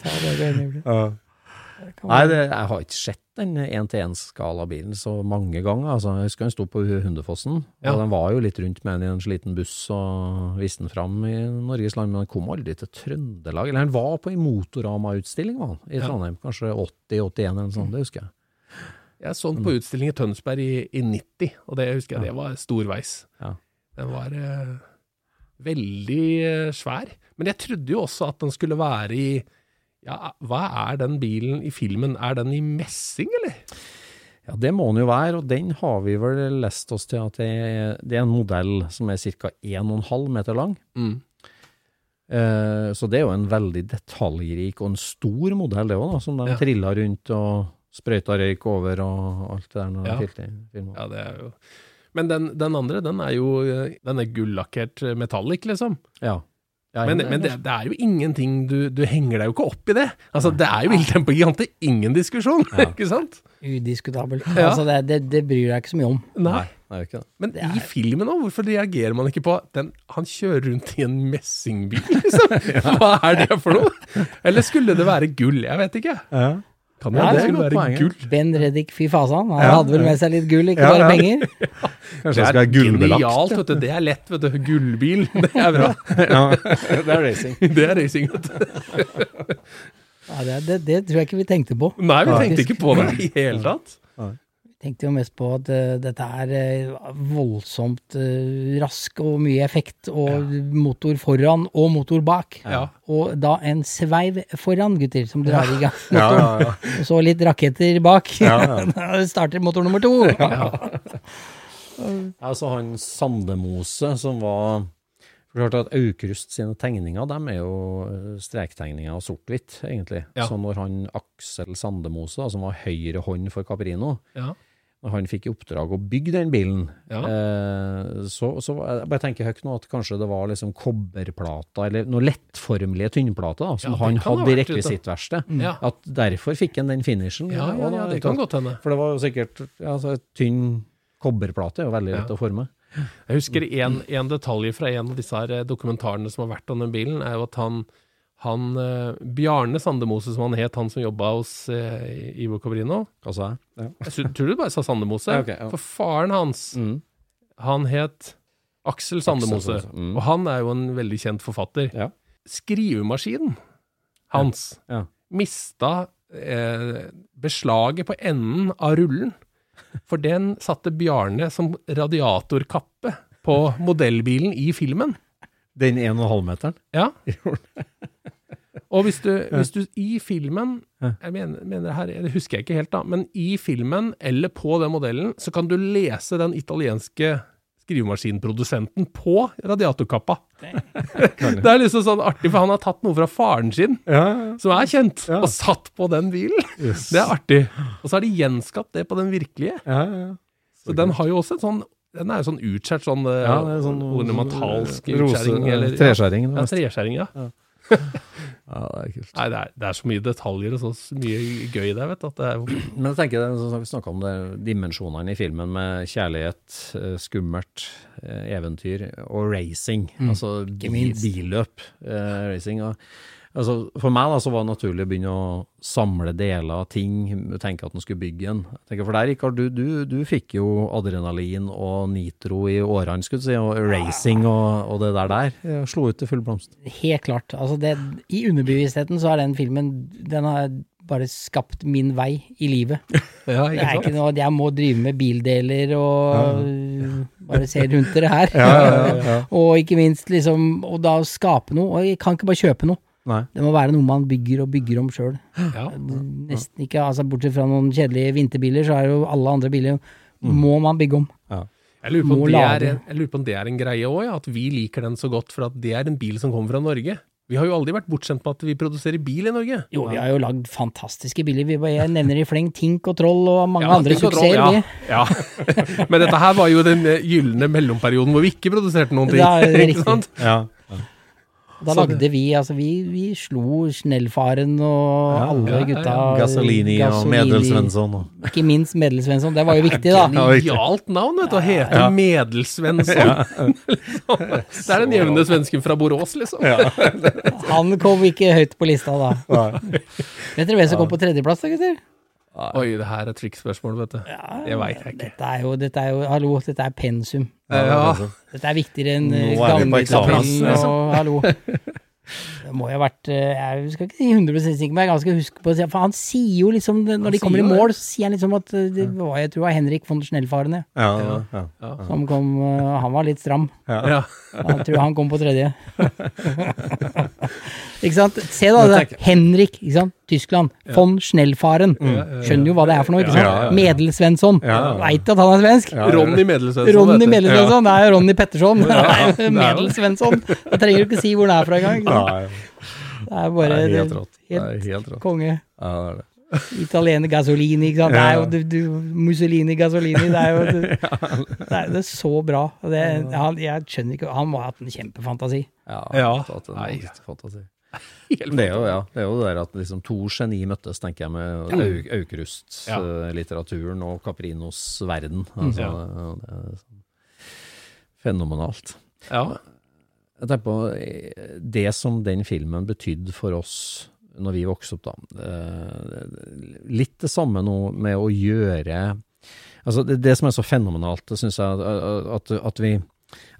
Ta det det øyeblikket. Nei, det, jeg har ikke sett den én-til-én-skala-bilen så mange ganger. Altså, jeg husker den sto på Hundefossen, Ja. og den var jo litt rundt med den i en sliten buss og viste den fram i Norges land, men den kom aldri til Trøndelag. Eller han var på en Motorama-utstilling i Ja. Trondheim, kanskje 80-81 eller noe sånt, det husker jeg. Jeg så den på utstilling i Tønsberg i, i 90, og det husker jeg det var storveis. Ja. Den var eh, veldig eh, svær. Men jeg trodde jo også at den skulle være i Ja, hva er den bilen i filmen? Er den i messing, eller? Ja, det må den jo være, og den har vi vel lest oss til at det er, det er en modell som er ca. 1,5 meter lang. Mm. Eh, så det er jo en veldig detaljrik og en stor modell, det òg, som de Ja. trilla rundt og sprøyta røyk over og alt det der når Ja. De i filmen. Ja, det er jo Men den, den andre, den er jo eh, Den er gullakkert metallic, liksom. Ja. Ja, Men, men det, det er jo ingenting du, du henger deg jo ikke opp i det. Altså, det er jo Ildtempo Gigante, ingen diskusjon, *laughs* ikke sant? Udiskutabelt. Ja. Altså, det, det, det bryr deg ikke så mye om. Nei. Nei, det er jo ikke det. Men i filmen òg, hvorfor reagerer man ikke på den Han kjører rundt i en messingbil, *laughs* liksom. Hva er det for noe? Eller skulle det være gull? Jeg vet ikke. Kan Ja, det, det skulle være poenget. gull? Ben Reddik, fy fasan. Han Ja. hadde vel med seg litt gull, ikke Ja, bare ja. penger. *laughs* Kanskje er skal gullbelagt? Genialt, vet du. Det er lett, vet du. Gullbil, *laughs* det er bra. ja, *laughs* det er racing. Det er racing, vet du. Ja, det, det, det tror jeg ikke vi tenkte på. Nei, vi tenkte ikke på det i hele tatt. Tenkte jo mest på at uh, dette er uh, voldsomt uh, rask og mye effekt, og motor foran og motor bak. Ja. Og da en sveiv foran, gutter, som drar i gang Ja, motoren. ja, ja. Og så litt raketter bak. Ja, ja. *laughs* Da starter motor nummer to. *laughs* Altså han Sandemose som var Klart at Aukrust sine tegninger dem er jo strektegninger av sort-hvitt, egentlig. Ja. Så når han Aksel Sandemose, som var høyre hånd for Caprino, Ja. Når han fikk i oppdrag å bygge den bilen, Ja. eh, så, så jeg bare tenker høyt nå at kanskje det var liksom kobberplater, eller noen lettformelige tynnplater, som Ja, han hadde i rekvisittverkstedet. Mm. Ja. At derfor fikk han den finishen. Ja, ja, da- det kan godt hende. For det var jo sikkert altså, Tynn kobberplate er jo veldig lett å forme. Jeg husker en, en detalj fra en av disse her dokumentarene som har vært om den bilen, er jo at han, han eh, Bjarne Sandemose, som han het, han som jobba hos eh, Ivo Cabrino Hva sa jeg? Ja. Jeg tror du bare sa Sandemose. Ja, okay, ja. For faren hans, Mm. han het Aksel Sandemose. Aksel, mm. Og han er jo en veldig kjent forfatter. Ja. Skrivemaskinen hans Ja. mista eh, beslaget på enden av rullen. For den satte Bjarne som radiatorkappe på modellbilen i filmen. Den 1,5-meteren? Ja. *laughs* Og hvis du, hvis du i filmen Jeg mener, mener her, det husker jeg ikke helt, da, men i filmen eller på den modellen, så kan du lese den italienske skrivemaskinprodusenten på radiatorkappa. *laughs* Det er liksom sånn artig, for han har tatt noe fra faren sin, som er kjent, og satt på den bilen. Det er artig. Og så har de gjenskapt det på den virkelige. Så den har jo også en sånn den er jo sånn utskjært, sånn, eh, Ja, sånn ornamentalsk rose- utskjæring. eller- treskjæring, Ja, treskjæring, ja. *laughs* Ja, det er kult. Nei, det er, det er så mye detaljer og så mye gøy der, vet du. At det er Men jeg tenker, det, Vi snakka om det, dimensjonene i filmen med kjærlighet, eh, skummelt, eh, eventyr og racing. Altså bi, billøp. Eh, racing. Og, altså, for meg da, så var det naturlig å begynne å samle deler av ting. Tenke at en skulle bygge en. Tenker, for der, Rikard, du, du, du fikk jo adrenalin og nitro i årene, skulle si, og racing og, og det der der. Slo ut til full blomst. Helt klart. Altså det, I underbevisstheten så er den filmen Den har bare skapt min vei i livet. *laughs* Ja, Det er ikke noe at jeg må drive med bildeler og bare se rundt dere her. *laughs* og ikke minst liksom Og da skape noe. Og jeg kan ikke bare kjøpe noe. Nei. Det må være noe man bygger og bygger om sjøl. *gasps* Ja. Nesten ikke, altså Bortsett fra noen kjedelige vinterbiler, så er jo alle andre biler må man bygge om. Jeg lurer, på Må er, jeg lurer på om det er en greie òg, ja, at vi liker den så godt for at det er en bil som kommer fra Norge. Vi har jo aldri vært bortskjemt med at vi produserer bil i Norge. Jo, vi har jo lagd fantastiske biler. Vi bare, jeg nevner i fleng Tink og Troll og mange Ja, andre suksesser. Ja, ja. *laughs* Men dette her var jo den eh, gylne mellomperioden hvor vi ikke produserte noen ting. Det er *laughs* ikke riktig. sant? Ja. Da lagde vi altså vi, vi slo Snellfaren og alle ja, ja. gutta. Gasolini og. Medelsvensson. og- Ikke minst Medelsvensson. Det var jo viktig, da. *laughs* Genialt navn, vet du, å hete Medelsvensson. *laughs* *laughs* det er den jevne svensken fra Borås, liksom. Han kom ikke høyt på lista da. Vet dere hvem som kom på tredjeplass da, gutter? Oi, det her er trikkspørsmål, vet du. Det veit jeg ikke. Dette er jo, dette er jo, hallo, dette er pensum. Ja, Dette er viktigere enn på eksamen. og hallo. *laughs* Det må jo ha vært eh, Jeg skal ikke si 100% sikker, men jeg er ganske huske på å si For han sier jo liksom, når de kommer i mål, så sier han liksom at eh, det var, jeg tror det var Henrik von Schnellfaren ja, Ja, ja, ja. som kom eh, Han var litt stram. Ja. Jeg tror han kom på tredje. *laughs* ikke sant? Se da, det. der. Henrik, ikke sant? Tyskland. Von Schnellfaren. Skjønner jo hva det er for noe, ikke sant? Ja, ja, ja. Medelsvensson. Ja, ja. Veit at han er svensk. Ronny Medelsvensson. Ronny. Medelsvensson, det er jo Ronny Petterson. *laughs* Er er Medelsvensson. Da trenger du ikke si hvor han er fra engang. Ja, ja. Det er bare Det er helt rått. Helt, Det er helt rått. konge. Ja, det er det. Italiener Gasolini, ikke sant. Det er jo du, du, Mussolini Gasolini. Det er jo *laughs* du, det er, det er så bra. Det, han, jeg skjønner ikke Han må ha hatt en kjempefantasi. Ja, Ja. en Nei. fantasi. *laughs* Det er jo ja, det er jo det der at liksom to geni møttes, tenker jeg, med Au- Aukrust-litteraturen og Caprinos verden. Altså, Ja. det er sånn fenomenalt. Ja. Jeg tenker på eh, det som den filmen betydde for oss når vi vokste opp, da. Eh, Litt det samme nå med å gjøre Altså, det, det som er så fenomenalt, det syns jeg at, at, at vi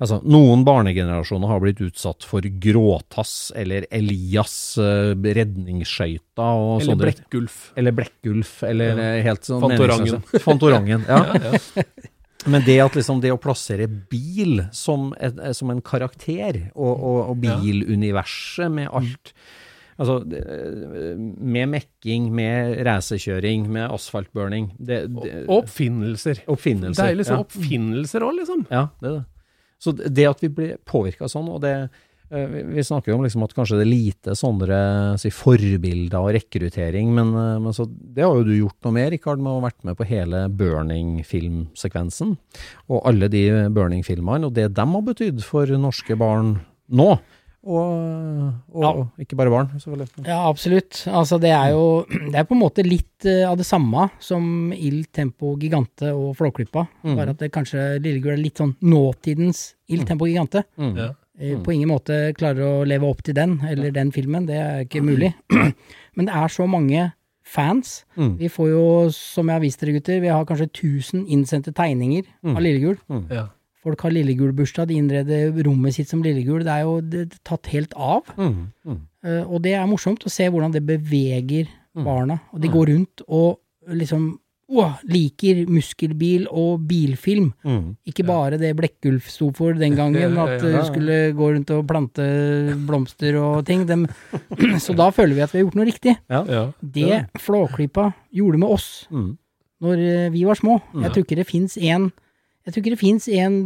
Altså, noen barnegenerasjoner har blitt utsatt for Gråtass eller Elias uh, redningsskøyta og Eller sånne Blekkgulf. Eller Blekkulf, eller ja. helt sånn Fantorangen. Fantorangen, ja. *laughs* ja, ja. Men det at liksom det å plassere bil som, et, som en karakter, og, og, og biluniverset med alt Altså, med mekking, med racerkjøring, med asfaltburning det, det, oppfinnelser. Oppfinnelser. Deilig liksom ja. oppfinnelser òg, liksom. Ja, det er det. Så det at vi blir påvirka sånn, og det eh, vi- Vi snakker jo om liksom at kanskje det er lite sånne si, forbilder og rekruttering, men, eh, men så, det har jo du gjort noe med, Rikard, med å ha vært med på hele Burning-filmsekvensen. Og alle de Burning-filmene, og det de har betydd for norske barn nå. Og, og Ja. ikke bare barn, selvfølgelig. Ja, absolutt. Altså, det er jo *clears throat* Det er på en måte litt eh, av det samme som Ild Tempo Gigante og Flåklypa. Bare at det kanskje Lillegul er litt sånn nåtidens Ild Tempo Gigante. Mm. Ja. Eh, På ingen måte klarer å leve opp til den, eller den filmen. Det er ikke mulig. *clears throat* Men det er så mange fans. Mm. Vi får jo, som jeg har vist dere gutter, vi har kanskje 1000 innsendte tegninger Mm. av Lillegul. Ja. Folk har Lillegul-bursdag, de innreder rommet sitt som Lillegul. Det er jo det, er tatt helt av. Mm. Mm. Eh, og det er morsomt å se hvordan det beveger Mm. barna. Og de går rundt og liksom åh, liker muskelbil og bilfilm. Mm. Ikke bare det Blekkulf sto for den gangen, *laughs* at du skulle gå rundt og plante blomster og ting. Dem. *clears throat* Så da føler vi at vi har gjort noe riktig. Ja. Ja. Det Flåklypa gjorde med oss Mm. når eh, vi var små Jeg tror ikke det fins en Jeg tror ikke det fins en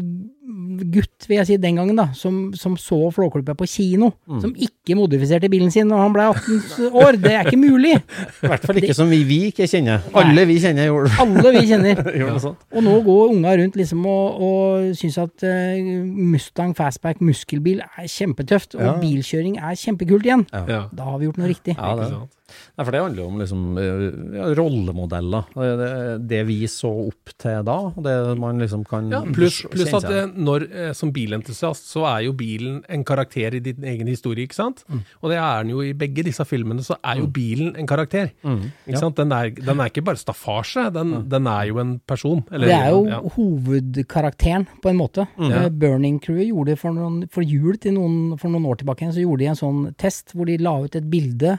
gutt, vil jeg si, den gangen, da, som, som så Flåklypa på kino, Mm. som ikke modifiserte bilen sin når han ble 18 år. Det er ikke mulig! *laughs* I hvert fall ikke som vi, vi ikke kjenner. Alle vi kjenner gjorde Alle vi kjenner. *laughs* ja. Og nå går unga rundt liksom og, og syns at uh, Mustang Fastback muskelbil er kjempetøft, og Ja. bilkjøring er kjempekult igjen. Ja. Da har vi gjort noe riktig. Ja, det. er sant? Nei, for det handler jo om liksom, eh, ja, rollemodeller. Det, det, vi så opp til da, det man liksom kan Ja, pluss plus at eh, når, eh, som bilentusiast, så er jo bilen en karakter i din egen historie, ikke sant? Mm. Og det er den jo i begge disse filmene, så er jo bilen en karakter. Mm. Ikke sant? Den er, den er ikke bare staffasje, den, den er jo en person. Eller, Det er jo ja. hovedkarakteren, på en måte. Eh, Burning Crew gjorde for, noen, for jul til noen, for noen år tilbake, så gjorde de en sånn test hvor de la ut et bilde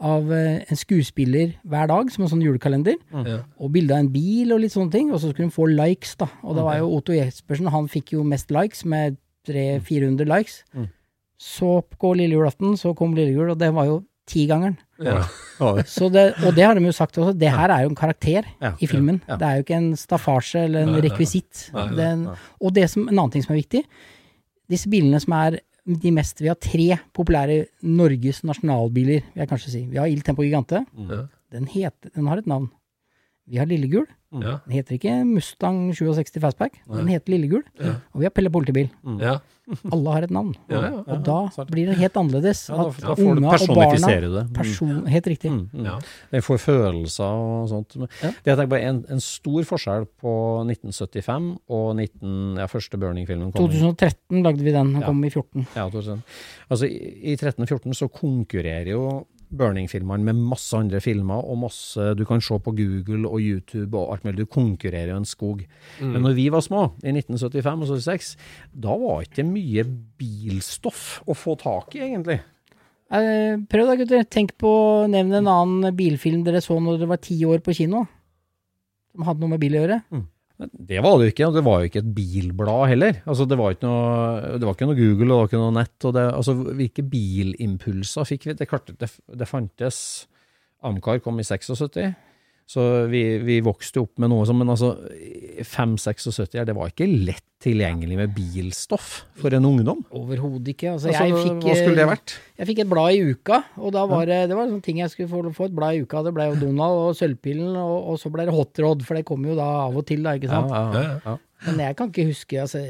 av eh, en skuespiller hver dag, som en sånn julekalender. Mm. Og bilde av en bil og litt sånne ting. Og så skulle hun få likes, da. Og det var jo Otto Jespersen, han fikk jo mest likes, med 300-400 likes. Så på lille julaften så kom lille jul, og det var jo tigangeren. Ja. Ja, det, og det har de jo sagt også, det her er jo en karakter Ja, i filmen. ja, ja. Det er jo ikke en staffasje eller en Nei, nei, nei. rekvisitt. Nei, nei, Det en- Og det som, en annen ting som er viktig, disse bilene som er de mest Vi har tre populære Norges nasjonalbiler, vil jeg kanskje si. Vi har Il Tempo Gigante. Mm. Den, heter, den har et navn. Vi har Lillegul. Ja. Den heter ikke Mustang 67 Fastback, den heter Lillegul. Og vi har Pelle Politibil. Ja. *laughs* Alle har et navn. Ja, ja, Og da blir det helt annerledes. Ja, da, at da får du unga og barna personifisere det. Mm. person, Helt riktig. Mm, mm. Ja. Den får følelser og sånt. Ja. Det er bare en, en stor forskjell på 1975 og 19, ja, første Burning-filmen 2013 lagde vi den, den Ja. kom i 14. Ja, Altså, i, i 13-14 så konkurrerer jo Burning-filmene med masse andre filmer, og masse du kan se på Google og YouTube og alt mulig. Du konkurrerer jo en skog. Men når vi var små, i 1975 og 76, da var ikke mye bilstoff å få tak i, egentlig. Eh, prøv da, gutter. Tenk på Nevn en annen bilfilm dere så når dere var ti år på kino. Som hadde noe med bil å gjøre. Det var det jo ikke, og det var jo ikke et bilblad heller. Altså, det, var noe, det var ikke noe Google, og det var ikke noe nett. Det, altså, hvilke bilimpulser fikk vi? Det, det, det fantes Amcar kom i 76, så vi, vi vokste opp med noe som Men altså, 5-76 her, det var ikke lett tilgjengelig med bilstoff for en ungdom. Overhodet ikke. Altså, Altså, jeg fikk, hva skulle det eh, vært? Jeg fikk et blad i uka, og da var det, det var sånne ting jeg skulle få, få et blad i uka. Det ble jo Donald og Sølvpillen, og, og så ble det Hot Rod, for det kom jo da av og til, da, ikke sant. ja, ja, ja. Men jeg kan ikke huske altså,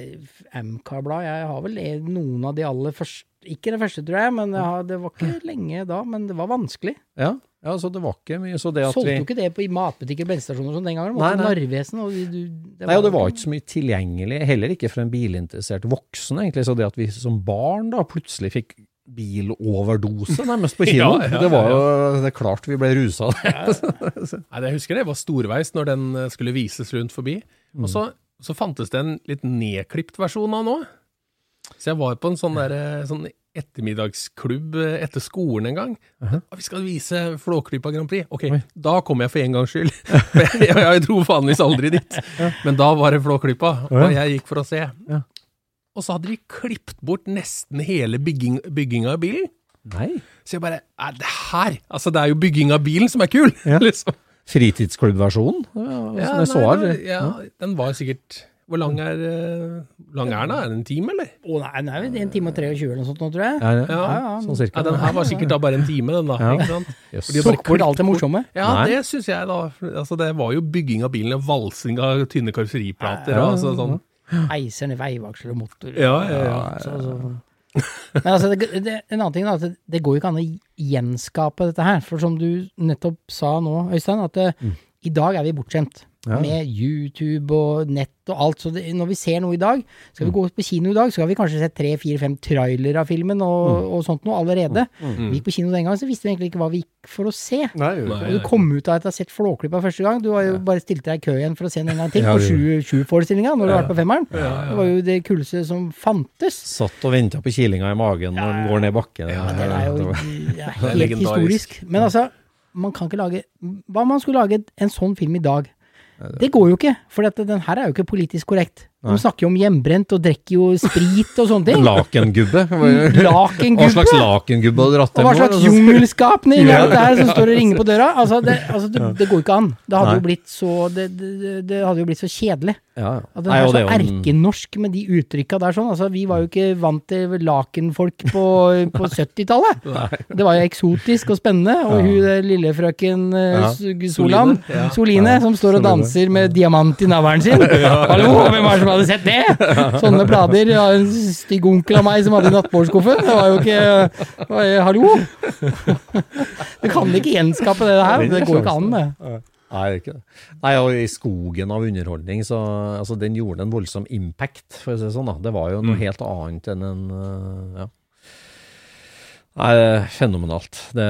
MK-blad. Jeg har vel noen av de aller første Ikke det første, tror jeg, men jeg har, det var ikke lenge da. Men det var vanskelig. ja, ja, så det var ikke mye. Så det at Solgte vi jo ikke det på i matbutikker og bensinstasjoner og sånn den gangen. Det Nei, nei. Narvesen og du, det var Nei, og det var ikke så mye tilgjengelig, heller ikke for en bilinteressert voksen, egentlig. Så det at vi som barn da plutselig fikk biloverdose nærmest på *laughs* kino, Ja, ja, det var jo det er klart vi ble rusa av det. *laughs* Nei, jeg husker det var storveis når den skulle vises rundt forbi. Mm. Og så, så fantes det en litt nedklipt versjon av nå. Så jeg var på en sånn, der, eh, sånn ettermiddagsklubb eh, etter skolen en gang. Uh-huh. «Ah, Vi skal vise Flåklypa Grand Prix. Ok, da kom jeg for en gangs skyld. *laughs* *laughs* jeg, jeg, dro vanligvis aldri dit. *laughs* Men da var det Flåklypa, og jeg gikk for å se. Ja. Og så hadde de klippet bort nesten hele bygging, bygginga av bilen. Nei. Så jeg bare det her? Altså, det er jo bygging av bilen som er kul! Ja. liksom. Fritidsklubbversjonen? Ja, nei, ja, den var sikkert Hvor lang er, eh, lang er den? Er det en time, eller? Å nei, den er vel en time og 23 eller noe sånt tror jeg. Ja, ja. Ja, ja. Sånn cirka. Ja, den her var sikkert da bare en time, den da. Ja. Ikke sant? Jøss. Fordi de Tok alt det morsomme. Ja, Nei. det syns jeg, da. Altså, det var jo bygging av bilen, og valsing av tynne karosseriplater. Ja, ja, altså, sånn. Eiserne, veivaksler og motor. Ja, ja, ja. Så, så. Men altså, det, det, en annen ting er at det, går jo ikke an å gjenskape dette her. For som du nettopp sa nå, Øystein, at mm. i dag er vi bortskjemt. Ja. Med YouTube og nett og alt. Så det, når vi ser noe i dag, skal vi gå på kino i dag, så har vi kanskje sett tre, fire, fem trailere av filmen og, og sånt noe allerede. Vi gikk på kino den gangen, så visste vi egentlig ikke hva vi gikk for å se. Nei, Nei. Du kom ut av at du har sett Flåklypa første gang. Du har jo bare stilt deg i kø igjen for å se den en gang til, Ja, på sju-forestillinga, når du har vært på femmeren. Det var jo det kuleste som fantes. Satt og venta på kilinga i magen når den går ned bakken. Ja, det er jo helt *laughs* historisk. Men altså, man kan ikke lage Hva om man skulle lage en sånn film i dag? Det går jo ikke, for den her er jo ikke politisk korrekt. De snakker jo om hjemmebrent og drikker jo sprit og sånne ting. *laughs* Lakengubbe. Lakengubbe? Hva slags lakengubbe hadde dratt Og hva slags nå? jungelskapning er dette her som står og ringer på døra? Altså, det, altså, det, det går ikke an. Det hadde jo blitt så Det, det, hadde jo blitt så kjedelig. Ja, ja. At den er så det er en- erkenorsk med de uttrykka der sånn. Altså, vi var jo ikke vant til lakenfolk på, på *laughs* 70-tallet. Det var jo eksotisk og spennende. Og hun der lille frøken eh, Ja. Solan, Soline. Soline, som står og danser med diamant i navlen sin. *laughs* Hallo, hvem er det som hadde sett det? *laughs* Sånne blader. Ja, en stygg onkel av meg som hadde i nattbordskuffen. Det var jo ikke var, Hallo! *laughs* Du kan ikke gjenskape det her. Det går ikke an, det. Nei, ikke det. Nei, og i skogen av underholdning, så altså, den gjorde en voldsom impact, for å si det sånn. da. Det var jo noe helt annet enn en øh, ja. Nei, det er fenomenalt. Det,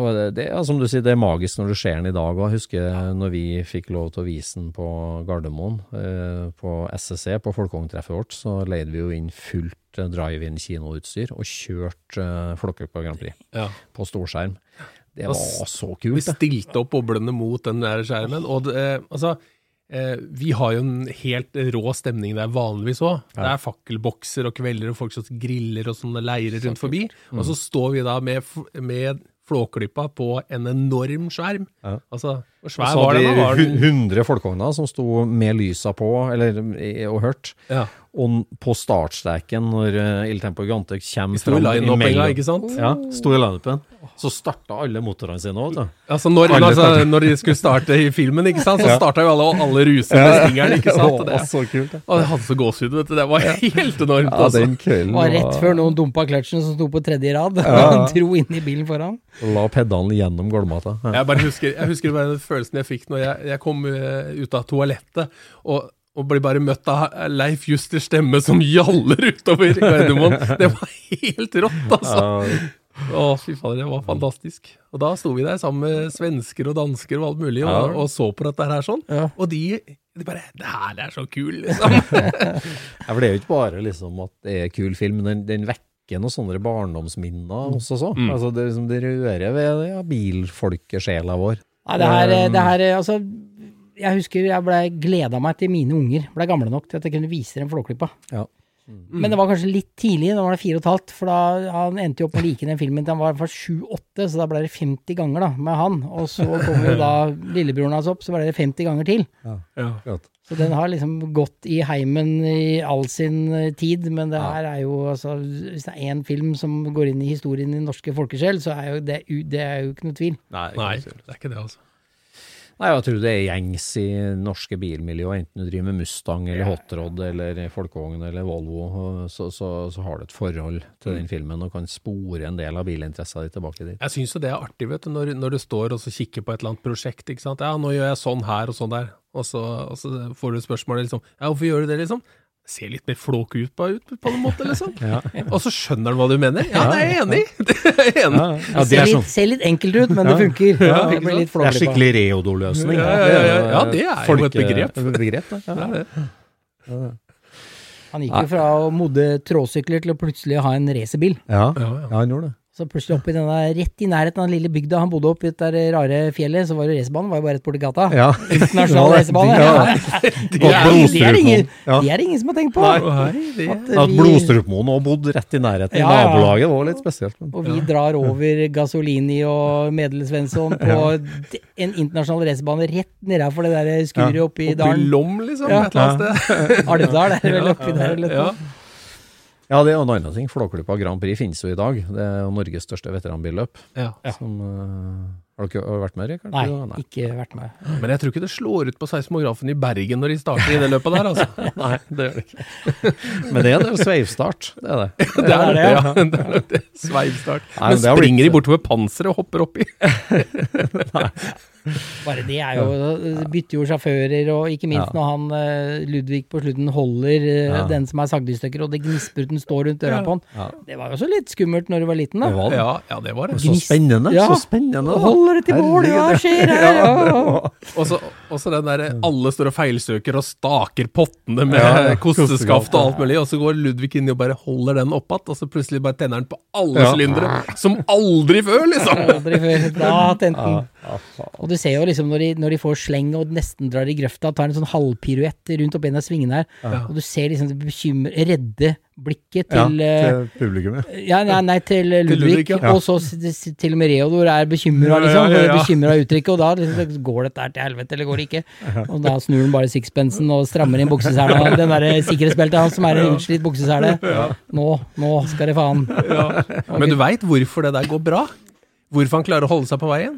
og det, det som du sier, det er magisk når du ser den i dag. Og jeg husker når vi fikk lov til å vise den på Gardermoen, eh, på SSC, på folkevogntreffet vårt, så leide vi jo inn fullt eh, drive-in kinoutstyr og kjørte eh, Flåklypa Grand Prix Ja. på storskjerm. Det var så kult, Vi stilte opp boblene mot den der skjermen, og det, eh, altså vi har jo en helt rå stemning der vanligvis òg. Det er fakkelbokser og kvelder og folk som griller og sånne leirer rundt forbi. Mm. Og så står vi da med, med Flåklypa på en enorm skjerm. Ja. Altså, hvor svær var den? da? Var den 100 folkevogner som sto med lysa på, eller og hørt. ja. Og på startstreken, når uh, Il Tempo Gigante kommer fram sto i line-up-enga, ikke sant? Ja, sto i line-upen. Så starta alle motorene sine òg. Altså når, altså, når de skulle starte i filmen, ikke sant, så Ja. starta jo alle, og alle ruset med stingeren, ikke sant. *laughs* Det, så kult, ja. og jeg hadde så gåsehud, vet du. Det var helt enormt. Ja, altså. den kvelden var rett før noen dumpa kløtsjen som sto på tredje rad. Ja. *laughs* Dro inn i bilen foran. La pedalen gjennom gulvmata. Ja. Jeg bare husker, jeg husker bare den følelsen jeg fikk når jeg, jeg kom eh, ut av toalettet og, og ble bare møtt av Leif Justers stemme som gjaller utover Gardermoen. Det var helt rått, altså. Å, fy fader, det var fantastisk. Og da sto vi der sammen med svensker og dansker og alt mulig og, og så på dette her sånn. Og de, de bare Det her er så kul, liksom. *laughs* Ja, for det er jo ikke bare liksom at det er kul film, men den, den vekker noen sånne barndomsminner også. Så. Mm. Altså, det, liksom, det rører ved ja, bilfolkesjela vår. Nei, det her, det her altså Jeg husker jeg ble gleda meg til mine unger ble gamle nok til at jeg kunne vise dem Flåklypa. Ja. Men det var kanskje litt tidlig, da var det fire og et halvt, for da han endte jo opp med å like den filmen til han var fra sju-åtte, så da ble det 50 ganger da, med han. Og så kom jo da *laughs* lillebroren hans opp, så ble det 50 ganger til. Ja. Akkurat. Så den har liksom gått i heimen i all sin eh, tid, men det her er jo altså Hvis det er én film som går inn i historien i norske folkesjel, så er jo det, det er jo ikke noe tvil. Nei, Nei, det er ikke det, altså. Nei, jeg tror det er gjengs i norske bilmiljø, enten du driver med Mustang eller Hotrod eller folkevogn eller Volvo, så, så, så har du et forhold til den filmen og kan spore en del av bilinteressen din tilbake dit. Jeg syns jo det er artig, vet du, når, når du står og så kikker på et eller annet prosjekt. ikke sant? Ja, nå gjør jeg sånn her og sånn der. Og så, og så får du spørsmålet liksom Ja, hvorfor gjør du det, liksom? Ser litt mer flåke ut på, en måte, liksom. *laughs* Og så skjønner du hva du mener. Ja, det er jeg enig i! *laughs* Det er jeg enig. i. Ja, ser, er sånn ser litt enkelt ut, men det funker. Ja, det blir litt det er skikkelig Reodor-løsning. Ja, ja, ja, ja. Ja, det er jo et begrep. begrep. *laughs* Ja. Det er. Han gikk jo fra å modde tråsykler til å plutselig ha en racerbil. Ja. Ja, ja. ja, han gjorde det. Så plutselig oppi denne, rett i nærheten av den lille bygda han bodde opp i det der rare fjellet, så var jo racerbanen var jo bare rett borti gata. Ja. Internasjonal racerbane. Ja. Det, er, det, er ingen, Ja. det er ingen som har tenkt på. Nei, det At At vi- Blodstrupmoen òg bodde rett i nærheten. Ja, ja. Nabolaget var litt spesielt. Men. Og vi drar over Gasolini og Medelsvensson på en internasjonal racerbane rett nedafor det der skuret oppi Oppi dalen. Lom, liksom. Ja. Et eller annet sted. Alvdal er vel oppi der eller Ja. noe. Ja, det er en annen ting. Flåklypa Grand Prix finnes jo i dag. Det er jo Norges største veteranbilløp. Ja. Som, uh, har du ikke vært med, Rikard? Nei, Nei, ikke vært med. Men jeg tror ikke det slår ut på seismografen i Bergen når de starter i det løpet der, altså. *laughs* Nei, det gjør det ikke. Men det er en del sveivstart, det er det. *laughs* Det er det, ja. Det *laughs* er det. Sveivstart. Nei, Men men springer de blitt- bortover panseret og hopper oppi? Bare det er jo Bytter jo sjåfører, og ikke minst Ja. når han eh, Ludvig på slutten holder eh, Ja. den som er sagd i stykker, og det gnispruten står rundt døra Ja. på han. Ja. Det var jo også litt skummelt når du var liten, da. Det var. Ja, ja det var det. Så spennende. Ja. Så spennende. da. Holder det til mål, hva skjer her, *laughs* ja. Og så, og så den derre alle står og feilsøker og staker pottene med Ja, ja. *laughs* kosteskaft og alt mulig, og så går Ludvig inn og bare holder den opp igjen, og så plutselig bare tenner han på alle Ja. sylindere. Som aldri før, liksom! Aldri før. Da *laughs* tente han. Og du ser jo liksom når de, når de får sleng og nesten drar i grøfta, tar en sånn halvpiruett rundt opp en av svingene her, og du ser liksom det bekymre, redde blikket til ja, til publikummet. ja, nei, nei, til Ludvig, Ludvig, ja. og så til og med Reodor er bekymra, Ja, liksom. ja, ja, ja. Bekymra uttrykket, og da liksom, går dette her til helvete, eller går det ikke? Og da snur han bare sixpensen og strammer inn buksesela, den derre sikkerhetsbeltet hans som er en utslitt buksesele. *laughs* Nå, nå skal det faen. Men du veit hvorfor det der går bra? Hvorfor han klarer å holde seg på veien?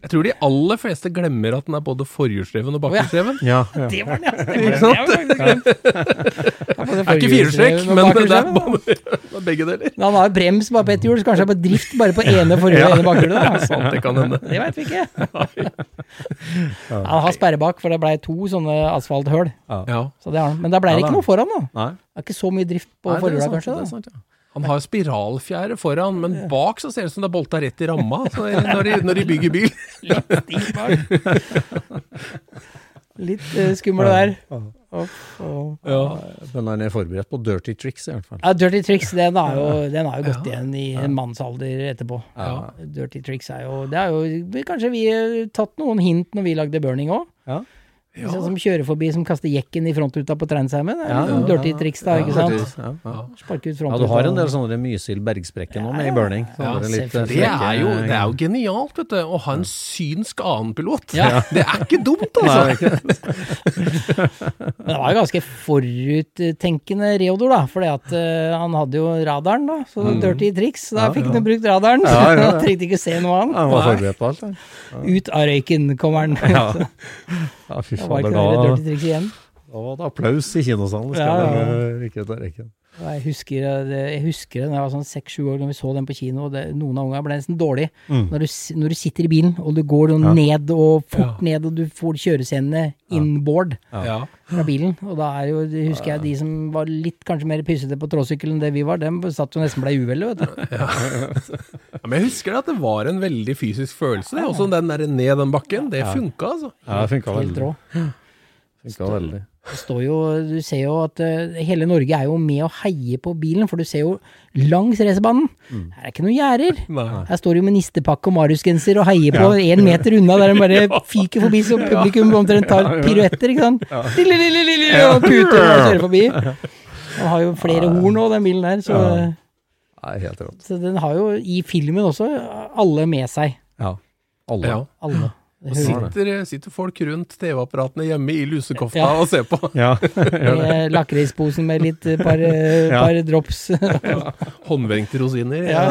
Jeg tror de aller fleste glemmer at den er både forhjulsdreven og bakhjulsdreven. Ja, ja. Det var den, ja. Det var den, det har jeg. *laughs* Det er ikke firestrekk, men det er bare, det er begge deler. Men han har jo brems bare på ett hjul, så kanskje det er på drift bare på ene forhjulet og ene bakhjulet. da. Sant, det kan hende. Det veit vi ikke. *laughs* Han har sperre bak, for det blei to sånne asfalthull. Ja. Så det har han. Men da blei det ikke noe foran, da. Det er ikke så mye drift på sant, kanskje. det er da. sant, ja. Han har spiralfjære foran, men bak så ser det ut som det er bolta rett i ramma når, de, når de bygger bil. *laughs* Bak. *laughs* Litt uh, skummel der. Uff, og- Men han er forberedt på dirty tricks, i hvert fall. Ja, Dirty Tricks den har jo, den har jo gått igjen i en mannsalder etterpå. Ja. Dirty Tricks er jo Det er jo Kanskje vi har tatt noen hint når vi lagde Burning òg? Ja. Sånn som kjører forbi, som kaster jekken i frontruta på Transheimen. Det er Ja, ja, dirty triks, tricks, da, ikke sant? Ja, ja. Sparke ut ja, du har en del sånne Mysil-bergsprekker nå med i burning. Ja, Sånne litt. Det er jo, det er jo genialt, vet du. Å ha en synsk annenpilot. Ja. *laughs* Det er ikke dumt, Nei, altså. ikke det. *laughs* Men det var jo ganske foruttenkende Reodor, da. For han hadde jo radaren, da. Så dirty triks. Da Ja, fikk han brukt radaren. Ja, ja, ja. *laughs* Han trengte ikke se noe annet. Han var forberedt på alt. Ut av røyken kommer han. Ja. Ja, fy Det fader, da, da var det applaus i kinosalen. Skal Ja, ja. Det, ikke ta rekken. Jeg husker, jeg husker det da jeg var sånn seks-sju år, når vi så den på kino. og Det, noen av ungene ble nesten dårlige. Når, du, når du sitter i bilen, og du går Mm. Ja. ned og fort Ja. ned, og du får kjørescenene inboard Ja. fra bilen. Og da er jo, det husker jeg, de som var litt kanskje mer pysete på tråsykkel enn det vi var, dem satt jo nesten ble uvelle, vet du. Ja, men jeg husker at det var en veldig fysisk følelse. Det. Også den der ned den bakken. Det funka, altså. Ja, det funka veldig. Funka veldig. Det står jo, du ser jo at uh, hele Norge er jo med og heier på bilen, for du ser jo langs racerbanen. Mm. Her er ikke noen gjerder. *laughs* Her står jo med nistepakke og Mariusgenser og heier på én meter unna, der de bare *laughs* fyker forbi så publikum omtrent tar piruetter, ikke sant. Lille, lille, lille, og puter og kjører forbi. Den har jo flere horn nå, den bilen der, så, Nei, helt rått. så den har jo i filmen også alle med seg. Ja. Alle. Ja. Alle. Det Og sitter, sitter folk rundt TV-apparatene hjemme i lusekofta Ja. og ser på. Ja. *laughs* Med lakrisposen med litt eh, par, eh, *laughs* Ja. par drops. *laughs* Håndvrengte rosiner. Ja.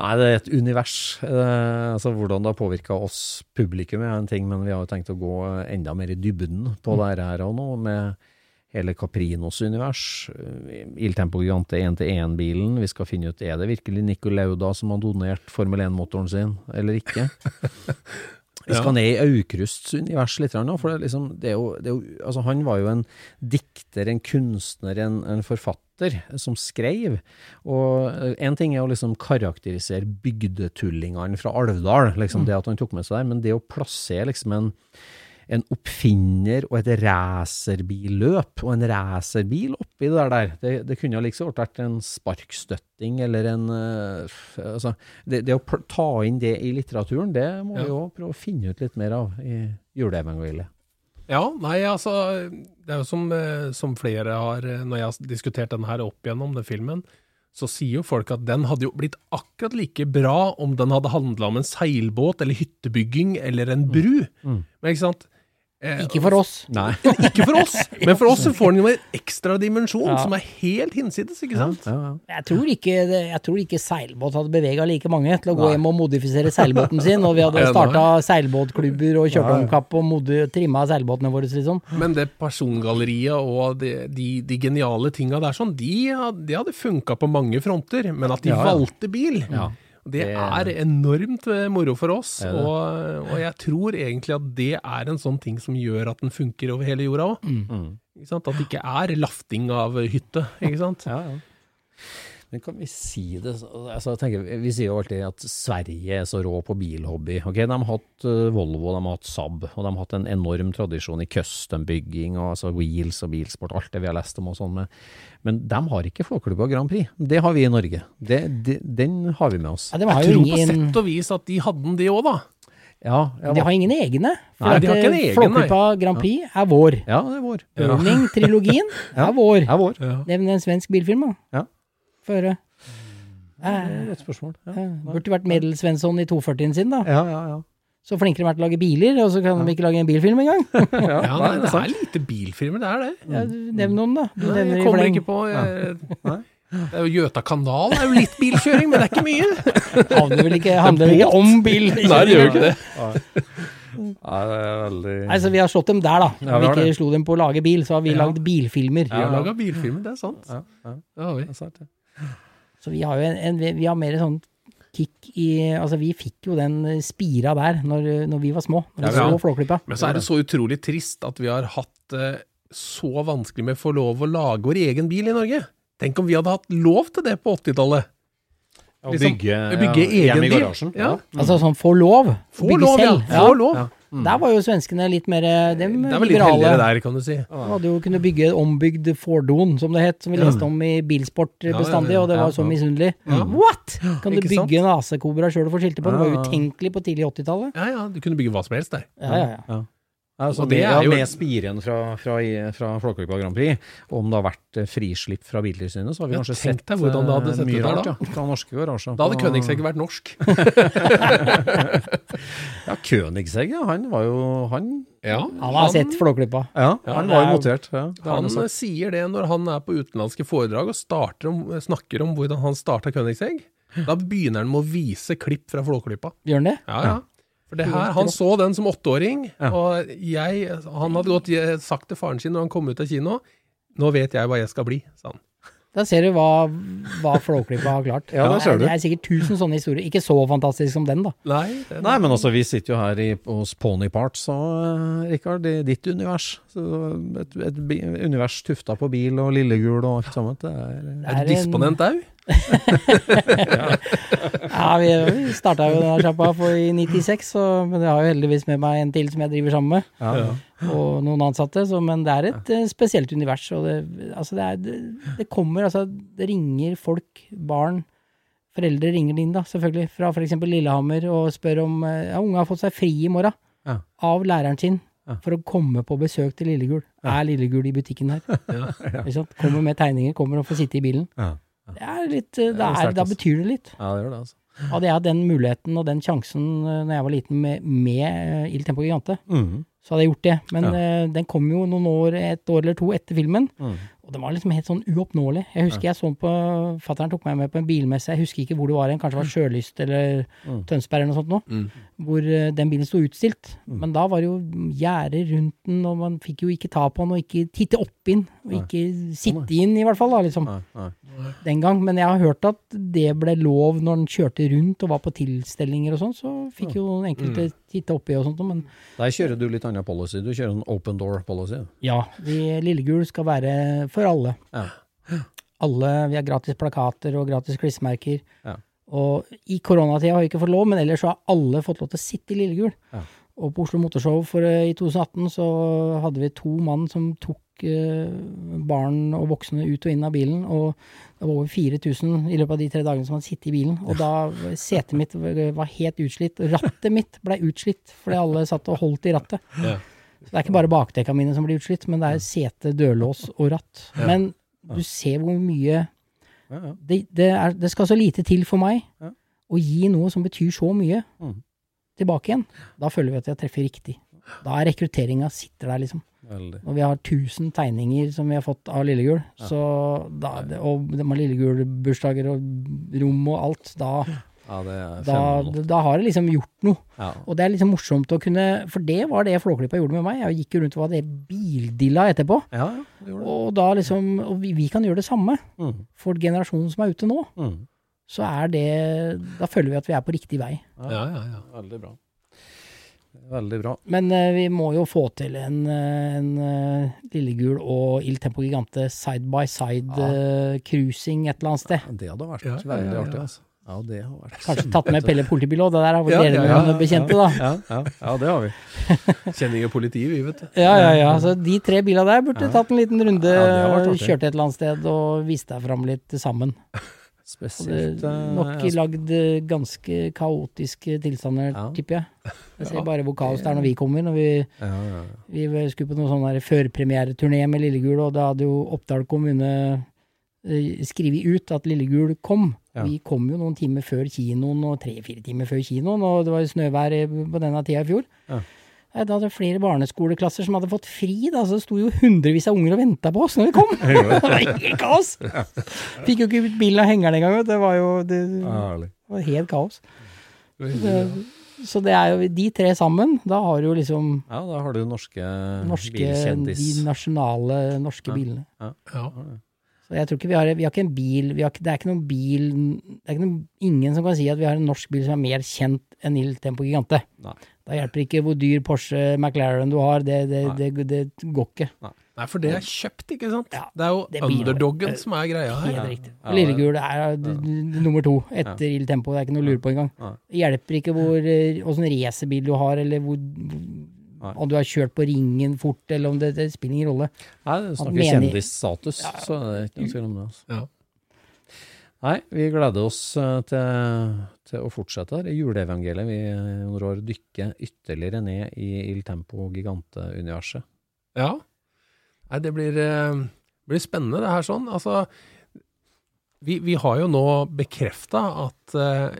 Nei, det er et univers. Eh, altså Hvordan det har påvirka oss publikum er en ting, men vi har jo tenkt å gå enda mer i dybden på det her og nå, med hele Caprinos univers. eh, Il Tempo Gigante 1-til-1-bilen. Vi skal finne ut er det virkelig Nico Lauda som har donert Formel 1-motoren sin, eller ikke. *laughs* Vi skal ned i Aukrusts univers litt nå, for det liksom, det jo, det jo, altså han var jo en dikter, en kunstner, en, en forfatter som skrev. Og én en ting er å liksom karakterisere bygdetullingene fra Alvdal, liksom det at han tok med seg der, men det å plassere liksom en en oppfinner og et racerbilløp og en racerbil oppi det der, det, det kunne jo liksom vært en sparkstøtting eller en eh, altså, det, det å ta inn det i litteraturen, det må Ja. vi jo prøve å finne ut litt mer av i juleevangeliet. Ja, nei, altså Det er jo som, eh, som flere har eh, Når jeg har diskutert den her opp igjennom, den filmen, så sier jo folk at den hadde jo blitt akkurat like bra om den hadde handla om en seilbåt eller hyttebygging eller en bru. Mm. Men ikke sant? Eh, Ikke for oss. *laughs* Nei. Ikke for oss, men for oss så får den jo en ekstra dimensjon Ja. som er helt hinsides, ikke sant? Ja, ja. Jeg tror ikke, jeg tror ikke seilbåt hadde bevega like mange til å gå Nei. hjem og modifisere seilbåten sin, og vi hadde *laughs* starta seilbåtklubber og kjørt om kapp og modi, trimma seilbåtene våre, liksom. Men det persongalleriet og de, de, de geniale tinga der, sånn, de, de hadde funka på mange fronter, men at de Ja, ja. valgte bil Ja. Det er enormt eh, moro for oss, og, og jeg tror egentlig at det er en sånn ting som gjør at den funker over hele jorda òg. Mm. At det ikke er lafting av hytte, ikke sant? Ja, ja. Men kan vi si det altså, jeg tenker, Vi sier jo alltid at Sverige er så rå på bilhobby. Okay, De har hatt eh, Volvo, de har hatt Saab, og de har hatt en enorm tradisjon i custom-bygging og altså wheels og bilsport, alt det vi har lest om og sånn. Men, men de har ikke Flåklypa Grand Prix. Det har vi i Norge. Det, det, den har vi med oss. Ja, Jeg tror tror på sett og vis at de hadde den, de òg, da. Ja, ja, De har ingen egne. For Nei, de har ikke en eh, egen, Flåklypa Grand Prix er vår. ja, det er vår. Burning-trilogien *laughs* er vår. Det er vår. Ja. Nevn en svensk bilfilm, da. Ja. Få høre. Det er Eh, et spørsmål. Ja, eh, Burde vært Medel-Svensson i 240-en sin, da. ja, ja. ja. Så flinkere de er til å lage biler, og så kan de ikke lage en bilfilm engang. *laughs* Ja, nei, det er lite bilfilmer, det er det. Ja, Nevn noen, da. Du Nei, jeg kommer ikke på jeg, Det er Gjøta kanal, er jo litt bilkjøring, men det er ikke mye. *laughs* Handler vel ikke, handler ikke om bil? Nei, det gjør jo ikke det. Nei, det er veldig Nei, så vi har slått dem der, da. Ja, Når vi vi ikke det. slo dem på å lage bil, så har vi Ja. lagd bilfilmer. Vi har laga bilfilmer, det er sant. Ja, ja. Det har vi. Det er sant, det. Så vi har jo en, en vi har mer sånn kick i Altså, vi fikk jo den spira der når, når vi var små. Når vi Ja, så Flåklypa. Men så er det så utrolig trist at vi har hatt eh, så vanskelig med å få lov å lage vår egen bil i Norge. Tenk om vi hadde hatt lov til det på 80-tallet. Å Liksom, bygge, bygge ja, egen bil. garasjen. Ja. Altså sånn få lov. Få bygge lov, ja. Få lov. Ja. Der var jo svenskene litt mer de Det er vel litt heldigere der, kan du si. De hadde jo kunnet bygge ombygd Fordon, som det het, som vi leste om i Bilsport bestandig, og det var så misunnelig. Ja. What?! Kan du bygge sant? en AC-Cobra sjøl og få skilte på? Det var utenkelig på tidlig 80-tallet. Ja, ja, du kunne bygge hva som helst der. Ja, ja, ja. Altså, Og det det er jo- med spiren fra, fra, fra Flåklypa Grand Prix. Og om det har vært eh, frislipp fra Biltilsynet, så har vi Ja, kanskje sett deg hvordan det hadde eh, sett mye ut der rart, da. Fra norske garasjer. Da hadde på- Königsegg vært norsk. *laughs* *laughs* Ja, Königsegg, ja. Han var jo Han, Ja, Han har sett Flåklypa. ja, han var jo motivert. notert. Ja, Han han sier det når han er på utenlandske foredrag og om, snakker om hvordan han starta Königsegg. Da begynner han med å vise klipp fra Flåklypa. Gjør han det? Ja, ja. For det her, Han så den som åtteåring, og jeg, han hadde godt sagt til faren sin når han kom ut av kino Nå vet jeg hva jeg skal bli, sa han. Da ser du hva, hva Flåklypa har klart. Ja, det ser du. Det er sikkert tusen sånne historier. Ikke så fantastisk som den, da. Nei, Nei, men altså, vi sitter jo her i, hos Pony Parts, så uh, Rikard, i ditt univers. Så et, et, univers tufta på bil og lillegul og alt sammen. Det er, Det er er du disponent òg? *laughs* Ja, vi, vi starta jo denne sjappa for i 96, så, men jeg har jo heldigvis med meg en til som jeg driver sammen med. ja. og noen ansatte, så, men det er et eh, spesielt univers. Og det, altså det, er, det, det kommer, altså det ringer folk, barn, foreldre ringer inn da, selvfølgelig, fra f.eks. Lillehammer og spør om eh, ja, unge har fått seg fri i morgen Ja. av læreren sin for å komme på besøk til Lillegul. Er Lillegul i butikken her? *laughs* Kommer med tegninger, kommer og får sitte i bilen. Ja. Det er litt, eh, det er sterkt, da betyr det litt. ja, det gjør det, altså. Hadde jeg hatt den muligheten og den sjansen eh, når jeg var liten med, med eh, Il Tempo Gigante, mm. så hadde jeg gjort det. Men Ja. uh, den kom jo noen år, et år eller to etter filmen, mm. og den var liksom helt sånn uoppnåelig. Jeg husker jeg så den på Fattern tok meg med på en bilmesse, jeg husker ikke hvor det var hen, kanskje det var Sjølyst eller Mm. Tønsberg eller noe sånt noe, Mm. hvor uh, den bilen sto utstilt. Mm. Men da var det jo gjerder rundt den, og man fikk jo ikke ta på den, og ikke titte opp inn, og ikke sitte inn i hvert fall, da, liksom Nei, nei. Den gang, men jeg har hørt at det ble lov når den kjørte rundt og var på tilstelninger og sånn, så fikk jo enkelte titte oppi og sånt, men Der kjører du litt annen policy. Du kjører en open door policy. ja, de Lillegul skal være for alle. Ja. Alle, vi har gratis plakater og gratis klistremerker. Ja. Og i koronatida har vi ikke fått lov, men ellers så har alle fått lov til å sitte i Lillegul. Ja. Og på Oslo Motorshow for, eh, i 2018 så hadde vi to mann som tok barn og voksne ut og inn av bilen, og det var over 4000 i løpet av de tre dagene som hadde sittet i bilen. Og da setet mitt var helt utslitt. Rattet mitt ble utslitt fordi alle satt og holdt i rattet. Ja. Så det er ikke bare bakdekka mine som blir utslitt, men det er sete, dørlås og ratt. Men du ser hvor mye det, det, er, det skal så lite til for meg å gi noe som betyr så mye, Mm. tilbake igjen. Da føler vi at jeg treffer riktig. Da er rekrutteringa sitter der, liksom. Veldig. Når vi har 1000 tegninger som vi har fått av Lillegul, så da, det- og de har Lillegul-bursdager og rom og alt, da, Ja, da, da har det liksom gjort noe. Ja. Og det er liksom morsomt å kunne For det var det Flåklypa gjorde med meg. Jeg gikk jo rundt og var det bildilla etterpå. ja, ja, det det. Og da liksom Og vi, vi kan gjøre det samme Mm. for generasjonen som er ute nå. Mm. Så er det Da føler vi at vi er på riktig vei. Ja, ja, ja. Veldig bra. Veldig bra. Men uh, vi må jo få til en, eh, en uh, Lillegul og Il Tempo Gigante side by side eh, cruising et eller annet sted. Det hadde vært Ja, ja, veldig ja, ja. artig, altså. Ja, det har vært Kanskje tatt med Pelle politibil òg, det der har vært Ja, dere ja, ja, noen bekjente, da. Ja, ja, ja, det har vi. *laughs* Kjenner jo politiet, vi, vet du. Ja, ja, ja. Så de tre bilene der burde tatt en liten runde, Ja, kjørt et eller annet sted og vist deg fram litt sammen. *laughs* Spesielt nok lagd ganske kaotiske tilstander, Ja. tipper jeg. *laughs* Jeg ser bare hvor kaos det er når vi kommer. Når vi, ja, ja, ja. vi skulle på noen sånn førpremiereturné med Lillegul, og da hadde jo Oppdal kommune eh, skrevet ut at Lillegul kom. Ja. Vi kom jo noen timer før kinoen, og tre-fire timer før kinoen, og det var snøvær på denne tida i fjor. Ja. Da hadde flere barneskoleklasser som hadde fått fri, da, så det sto jo hundrevis av unger og venta på oss når vi kom! *laughs* det var helt kaos! Fikk jo ikke bilen av hengeren engang. Det var jo det, det var helt kaos. Det, så det er jo de tre sammen. Da har du jo liksom Ja, da har du norske, norske, bilkjendis. de nasjonale norske Ja. bilene. Ja. Så jeg tror ikke vi har, vi har ikke en bil, vi har, det er ikke noen bil, det er ikke noen, ingen som kan si at vi har en norsk bil som er mer kjent enn Il Tempo Gigante. Nei. Da hjelper ikke hvor dyr Porsche McLaren du har, det, det, det, det, går ikke. Nei, for det er kjøpt, ikke sant? Ja, det er jo det underdoggen som er greia her. Helt riktig. Ja, Lillegul er nummer to etter Il Tempo, det er ikke noe å lure på engang. Ja. Det hjelper ikke hvor, eh, åssen racerbil du har, eller hvor, Nei. om du har kjørt på ringen fort, eller om det, det spiller ingen rolle. Nei, det snakker kjendisstatus, så det er ikke noe tvil om det. Altså. Ja. Nei, vi gleder oss eh, til, til å fortsette her i juleevangeliet. Vi under Jon Roar, dykker ytterligere ned i Il Tempo Gigante-universet. Ja. Nei, det blir, eh, blir spennende det her sånn. Altså, vi, vi har jo nå bekrefta at uh,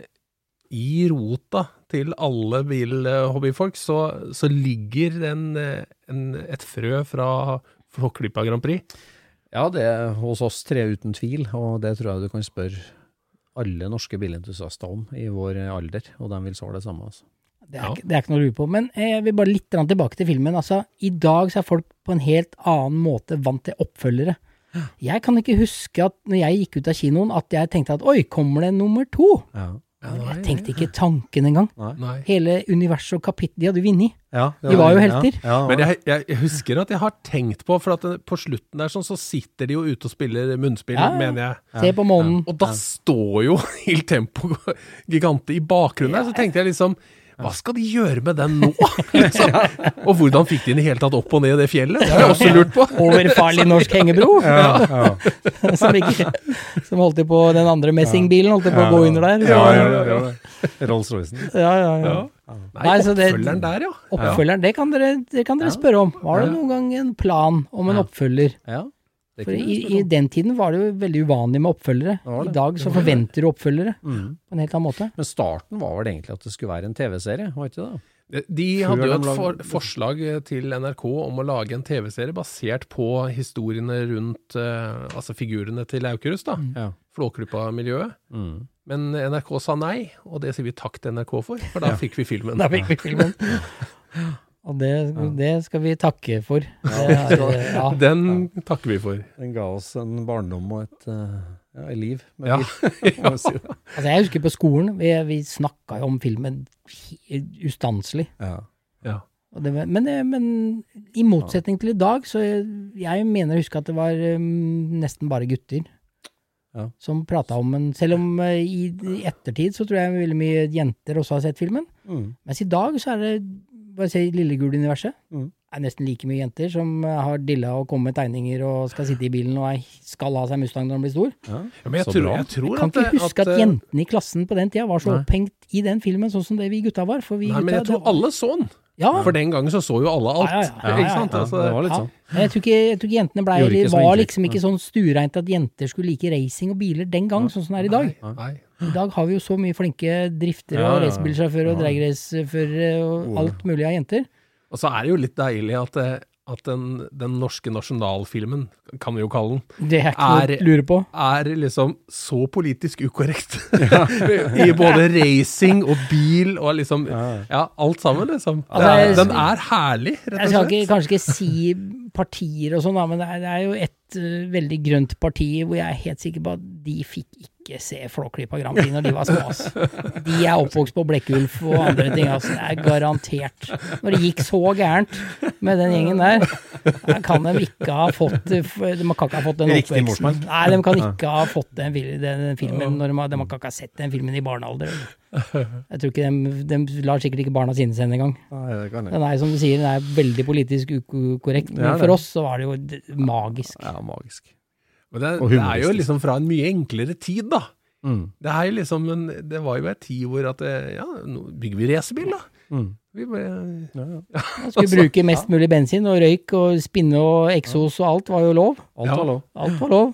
i rota til alle bilhobbyfolk så, så ligger en, eh, en, et frø fra Flåklypa Grand Prix. Ja, det er hos oss tre uten tvil, og det tror jeg du kan spørre alle norske bilentusiaster om i vår alder, og de vil svare det samme. Altså. Det er, Ja. ikke, det er ikke noe å lure på. Men eh, jeg vil bare litt tilbake til filmen. Altså, I dag så er folk på en helt annen måte vant til oppfølgere. Jeg kan ikke huske at når jeg gikk ut av kinoen, at jeg tenkte at oi, kommer det nummer to? Ja. Jeg tenkte ikke tanken engang. Nei. Hele universet og kapittel, de hadde vunnet. Ja, De var jo helter. Ja, ja, Men jeg, jeg, jeg husker at jeg har tenkt på, for at det, på slutten der sånn, så sitter de jo ute og spiller munnspill, Ja, ja. mener jeg. Se på månen. Og da står jo *laughs* Il Tempo Gigante i bakgrunnen der, så tenkte jeg liksom hva skal de gjøre med den nå? *laughs* liksom. Og hvordan fikk de den i hele tatt opp og ned det fjellet? Det har jeg også lurt på. Over farlig norsk hengebro. *laughs* *laughs* som, ikke, som holdt de på den andre messingbilen, holdt de på å gå under der. Ja, ja, ja, ja. Rolls-Roycen. ja, ja, ja. Nei, Nei, så det- oppfølgeren der, ja. Oppfølgeren, det kan dere, det kan dere spørre om. Var det Ja. noen gang en plan om en Ja. oppfølger? Ja. For i, i den tiden var det jo veldig uvanlig med oppfølgere. Det I dag så forventer du oppfølgere Mm. på en helt annen måte. Men starten var vel egentlig at det skulle være en TV-serie, var ikke det? da? De hadde jo et for, forslag til NRK om å lage en TV-serie basert på historiene rundt uh, altså figurene til Aukrust, da. Ja. Flåklypa-miljøet. Mm. Men NRK sa nei, og det sier vi takk til NRK for, for da fikk vi filmen. Da fikk vi filmen. Og det, det skal vi takke for. Er, *laughs* ja. Den takker vi for. Den ga oss en barndom og et, eh, ja, et liv. med Ja. bil, *laughs* må si. *laughs* Altså, jeg husker på skolen, vi, vi snakka jo om filmen ustanselig. Ja. Ja. Og det, men, men i motsetning til i dag, så jeg, jeg mener å huske at det var um, nesten bare gutter. Ja. Som prata om en Selv om uh, i, i ettertid så tror jeg veldig mye jenter også har sett filmen. Mm. Mens i dag så er det bare se Lillegul-universet. Mm. Det er nesten like mye jenter som uh, har dilla og kommet med tegninger og skal sitte i bilen og er, skal ha seg Mustang når den blir stor. Ja. Ja, men jeg tror, jeg tror Jeg kan at, ikke huske at, at, jentene i klassen på den tida var så Nei. opphengt i den filmen sånn som det vi gutta var. For vi Nei, men jeg tror alle så den. ja, For den gangen så så jo alle alt. Ikke sant? Altså, det var litt Ja. sånn. Jeg tror ikke, jeg tror ikke jentene ble, Gjorde ikke var liksom ikke sånn stuereint at jenter skulle like racing og biler den gang, sånn som det er i dag. Nei, nei. I dag har vi jo så mye flinke driftere og ja, ja. racerbilsjåfører og dragraceførere og alt mulig av jenter. Og så er det jo litt deilig at, eh, at den, den norske nasjonalfilmen, kan vi jo kalle den, Det er ikke noe Er- lure på. er liksom så politisk ukorrekt. *laughs* *laughs* I både racing og bil og liksom Ja, alt sammen, liksom. Altså, er, jeg- den er herlig, rett Jeg og skal slett. ikke, kanskje ikke si partier og sånn, men det er, det er jo et uh, veldig grønt parti hvor jeg er helt sikker på at de fikk ikke ikke se Flåklypa Grand Prix når de var små. ass. De er oppvokst på Blekkulf og andre ting. altså. Det er garantert. Når det gikk så gærent med den gjengen der, der kan de ikke ha fått De kan ikke ha fått den oppveksten. Nei, de kan ikke ha fått den, den, den filmen når de, de kan ikke ha sett den filmen i barnealder. Jeg tror ikke de, de lar sikkert ikke barna sine se den engang. Den er som du sier, den er veldig politisk ukorrekt, men for oss så var det jo magisk. Ja, magisk. Men det, det er jo liksom fra en mye enklere tid, da. Mm. Det er jo liksom, en, det var jo ei tid hvor at eh, ja, nå bygger vi racerbil, da. Mm. Vi bare, *laughs* Man skulle bruke mest mulig bensin og røyk og spinne og eksos og alt var jo lov. Alt var lov. Alt var lov.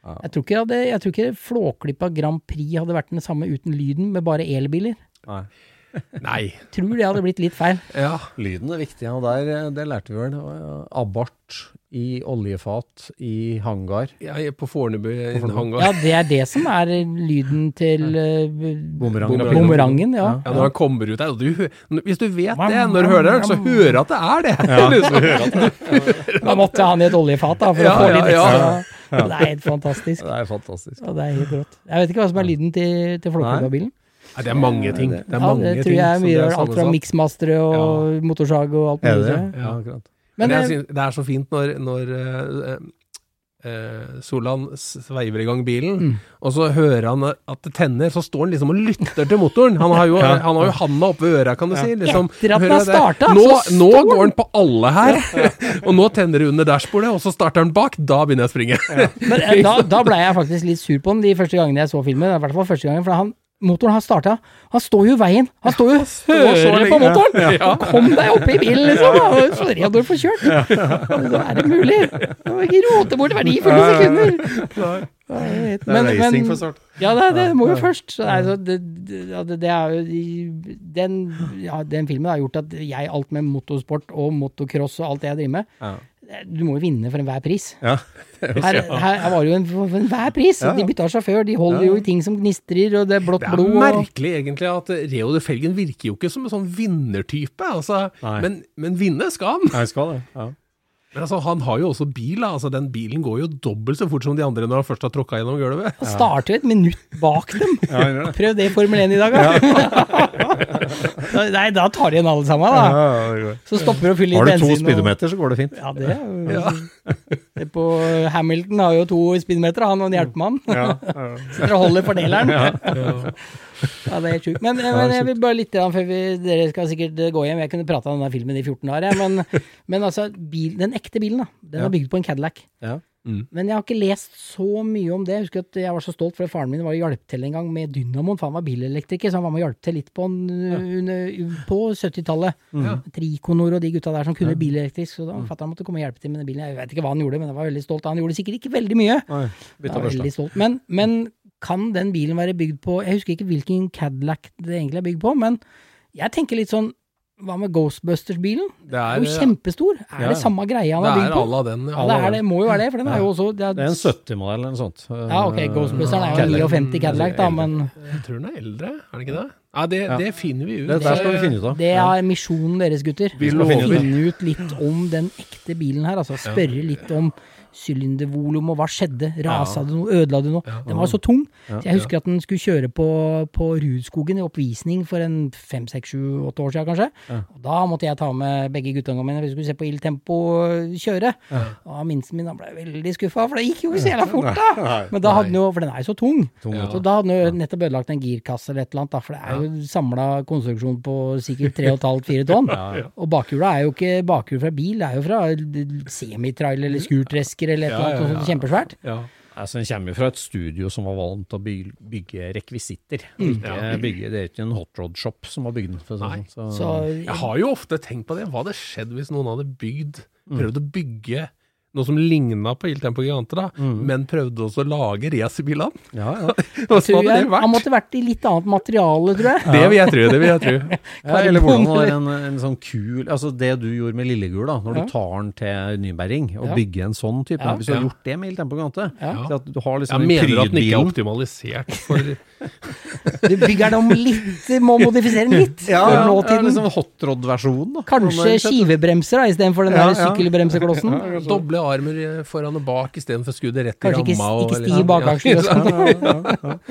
Ja. Jeg tror ikke, jeg hadde, jeg tror ikke Flåklypa Grand Prix hadde vært den samme uten lyden, med bare elbiler. Nei. *laughs* nei. Tror det hadde blitt litt feil. Ja. Lyden er viktig, og der, det lærte vi vel. Abort i oljefat i hangar. Er på Fornebu i en hangar. Ja, det er det som er lyden til uh, Bumerang. bumerangen, ja. Ja, når han kommer ut der, du, hvis du vet det, når du hører det, så hører at det er det. *laughs* liksom. Da måtte han i et oljefat da, for Ja, å få litt ja, ekstra. ja. Det er helt fantastisk. Det er fantastisk. Ja, det er helt rått. Jeg vet ikke hva som er lyden til, til Flåklypa-bilen. Nei, det er mange ting. Det er Ja, det tror jeg er mye er rart. Alt fra miksmastere og motorsag og alt mulig. Ja, akkurat. Men Men synes, det er så fint når, når uh, Uh, Solan sveiver i gang bilen, Mm. og så hører han at det tenner, så står han liksom og lytter til motoren. Han har jo, *laughs* han har jo handa oppe ved øra, kan du si. Liksom, Etter at den har starta, nå, nå går han på alle her, *laughs* *laughs* og nå tenner det under dashbordet, og så starter han bak. Da begynner jeg å springe. Men eh, da, da ble jeg faktisk litt sur på han de første gangene jeg så filmen. I hvert fall første gangen, for han, motoren har starta. Han står jo i veien. Han står jo og hører på motoren! Ja. Kom deg opp i bilen, liksom! Og Så redd du får kjørt. Så er det mulig? Du må ikke rote bort verdifulle sekunder. Det er er racing for start. Ja, det, det må jo først. Altså, det, det, ja, er jo den, ja, den filmen har gjort at jeg, alt med motorsport og motocross og alt det jeg driver med Ja. Du må jo vinne for enhver pris. Ja. *laughs* Her, her var det jo en, for enhver pris. Ja. De bytta sjåfør, de holder jo i ting som gnistrer, og det er blått blod. Det er blod. Og, merkelig egentlig at Reo de Felgen virker jo ikke som en sånn vinnertype. Altså, men, men vinne skal han. Nei, skal det. Ja. Men altså, han har jo også bil. Altså, den bilen går jo dobbelt så fort som de andre når han først har tråkka gjennom gulvet. han starter jo et minutt bak dem. Ja, det. Prøv det i Formel 1 i dag, da. *laughs* Nei, da tar de igjen alle sammen, da. Ja, ja, det går. Så stopper du å fylle Har du to speedometer, og- så går det fint. Ja, det er jo På Hamilton har jo to spinnmetere, han og en hjelpemann. Ja, ja. *laughs* Sitter og holder fordeleren. Ja, det er sjukt. Men, men jeg vil bare litt før vi, dere skal sikkert gå hjem. Jeg kunne prata om denne filmen i 14 dager, men, men altså, bil, den ekte bilen, da. Den er bygd på en Cadillac. Ja. Men jeg har ikke lest så mye om det. Jeg husker at jeg var så stolt, for faren min var hjalp til en gang med dynamoen, for han var bilelektriker, så han var med og hjalp til litt på, på 70-tallet. Trikonor og de gutta der som kunne bilelektrisk, så da fatter'n måtte komme og hjelpe til med den bilen. Jeg vet ikke hva han gjorde, men jeg var veldig stolt. Han gjorde sikkert ikke veldig mye. Børsta. veldig stolt. Men, men kan den bilen være bygd på Jeg husker ikke hvilken Cadillac det egentlig er bygd på, men jeg tenker litt sånn Hva med Ghostbusters-bilen? Det Den er, jo kjempestor. Er Ja. det samme greia han har er bygd på? à la den. Ja, det, er det, må jo være det, for den er jo også Det er, Det er en 70-modell eller noe sånt. ja, ok, Ghostbusteren er jo en Cadillac. 59 Cadillac, da, men Jeg tror den er eldre, er den ikke det? Ja, det, Ja. det finner vi ut. Det der skal vi finne ut av. det er misjonen deres, gutter. Vi Vi skal lover. finne ut litt om den ekte bilen her. Altså spørre litt om sylindervolum og hva skjedde. Rasa det noe? Ødela det noe? Den var så tung. Så jeg husker at den skulle kjøre på, på Rudskogen i oppvisning for en fem, seks, sju, åtte år siden kanskje. Og da måtte jeg ta med begge guttungene mine, vi skulle se på Il Tempo øh, kjøre. Og minsten min han ble veldig skuffa, for det gikk jo ikke så jævla *laughs* fort, da! Men da hadde den jo, for den er jo så tung. Så da hadde den jo nettopp ødelagt en girkasse eller et eller annet, da, for det er jo samla konstruksjon på sikkert 3,5-4 tonn. *laughs* Og bakhjula er jo ikke bakhjul fra bil, det er jo fra semitrailer eller skurtresker eller et eller annet sånt kjempesvært. Ja. Altså, den kommer jo fra et studio som var vant til å bygge, bygge rekvisitter. Mm. Ikke bygge, det er ikke en hotrod-shop som har bygd den. Sånn. Så Jeg har jo ofte tenkt på det. Hva hadde skjedd hvis noen hadde bygd, prøvd å bygge noe som ligna på Il Tempo Gigante, da, men prøvde også å lage racerbilene? ja, ja. *laughs* Hva hadde det vært? han måtte vært i litt annet materiale, tror jeg. Det vil jeg tro. det vil jeg tro. *laughs* Ja, eller hvordan det var en, en sånn kul Altså det du gjorde med Lillegul, da, når Ja. du tar den til Nybæring og Ja. bygger en sånn type Ja. Hvis du har gjort det med Il Tempo Gigante Ja. så at du har liksom Jeg mener at den ikke er optimalisert for *laughs* Du bygger den om litt, må modifisere den litt Ja, for ja, ja, nåtiden. liksom hotrod-versjonen, da. Kanskje skivebremser da, istedenfor den Ja, der ja. sykkelbremseklossen. doble med armer eh, foran og bak istedenfor skuddet rett i Kanskje ikke, ramma. ikke liksom- stiv bakaksel og sånn.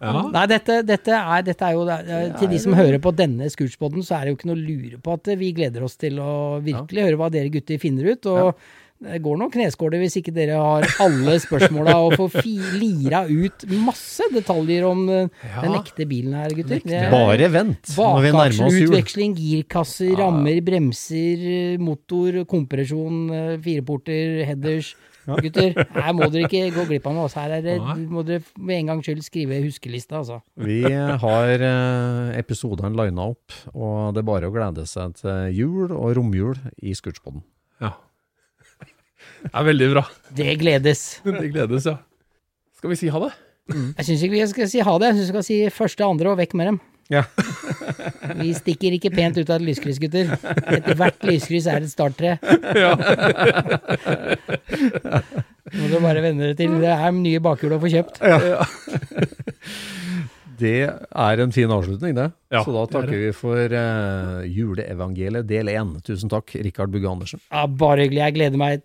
Ja. Nei, dette, dette, er, dette er jo er- Til de som hører på denne Scootspoden, så er det jo ikke noe å lure på at vi gleder oss til å virkelig høre hva dere gutter finner ut. Og det går noen kneskåler hvis ikke dere har alle spørsmåla og får fi, lira ut masse detaljer om ja. den ekte bilen her, gutter. Er- Bare vent når vi nærmer oss jul. Utveksling, girkasser, rammer, bremser, motor, kompresjon, eh, fireporter, headers. Gutter, her må dere ikke gå glipp av noe. Altså, her er det, må dere med en gangs skyld skrive huskelista, altså. Vi har eh, episodene lina opp, og det er bare å glede seg til jul og romjul i Scootspoden. Det er veldig bra. Det gledes. Det gledes, ja. Skal vi si ha det? Jeg syns ikke vi skal si ha det, jeg syns vi skal si første, andre og vekk med dem. Ja. *laughs* Vi stikker ikke pent ut av et lyskryss, gutter. Etter hvert lyskryss er et starttre. Ja. Må dere bare venne dere til. Det er nye bakhjul å få kjøpt. Ja. Det er en fin avslutning, det. Ja, Så da det er takker vi for uh, juleevangeliet del én. Tusen takk, Rikard Bugge Andersen. Ja, bare hyggelig. Jeg gleder meg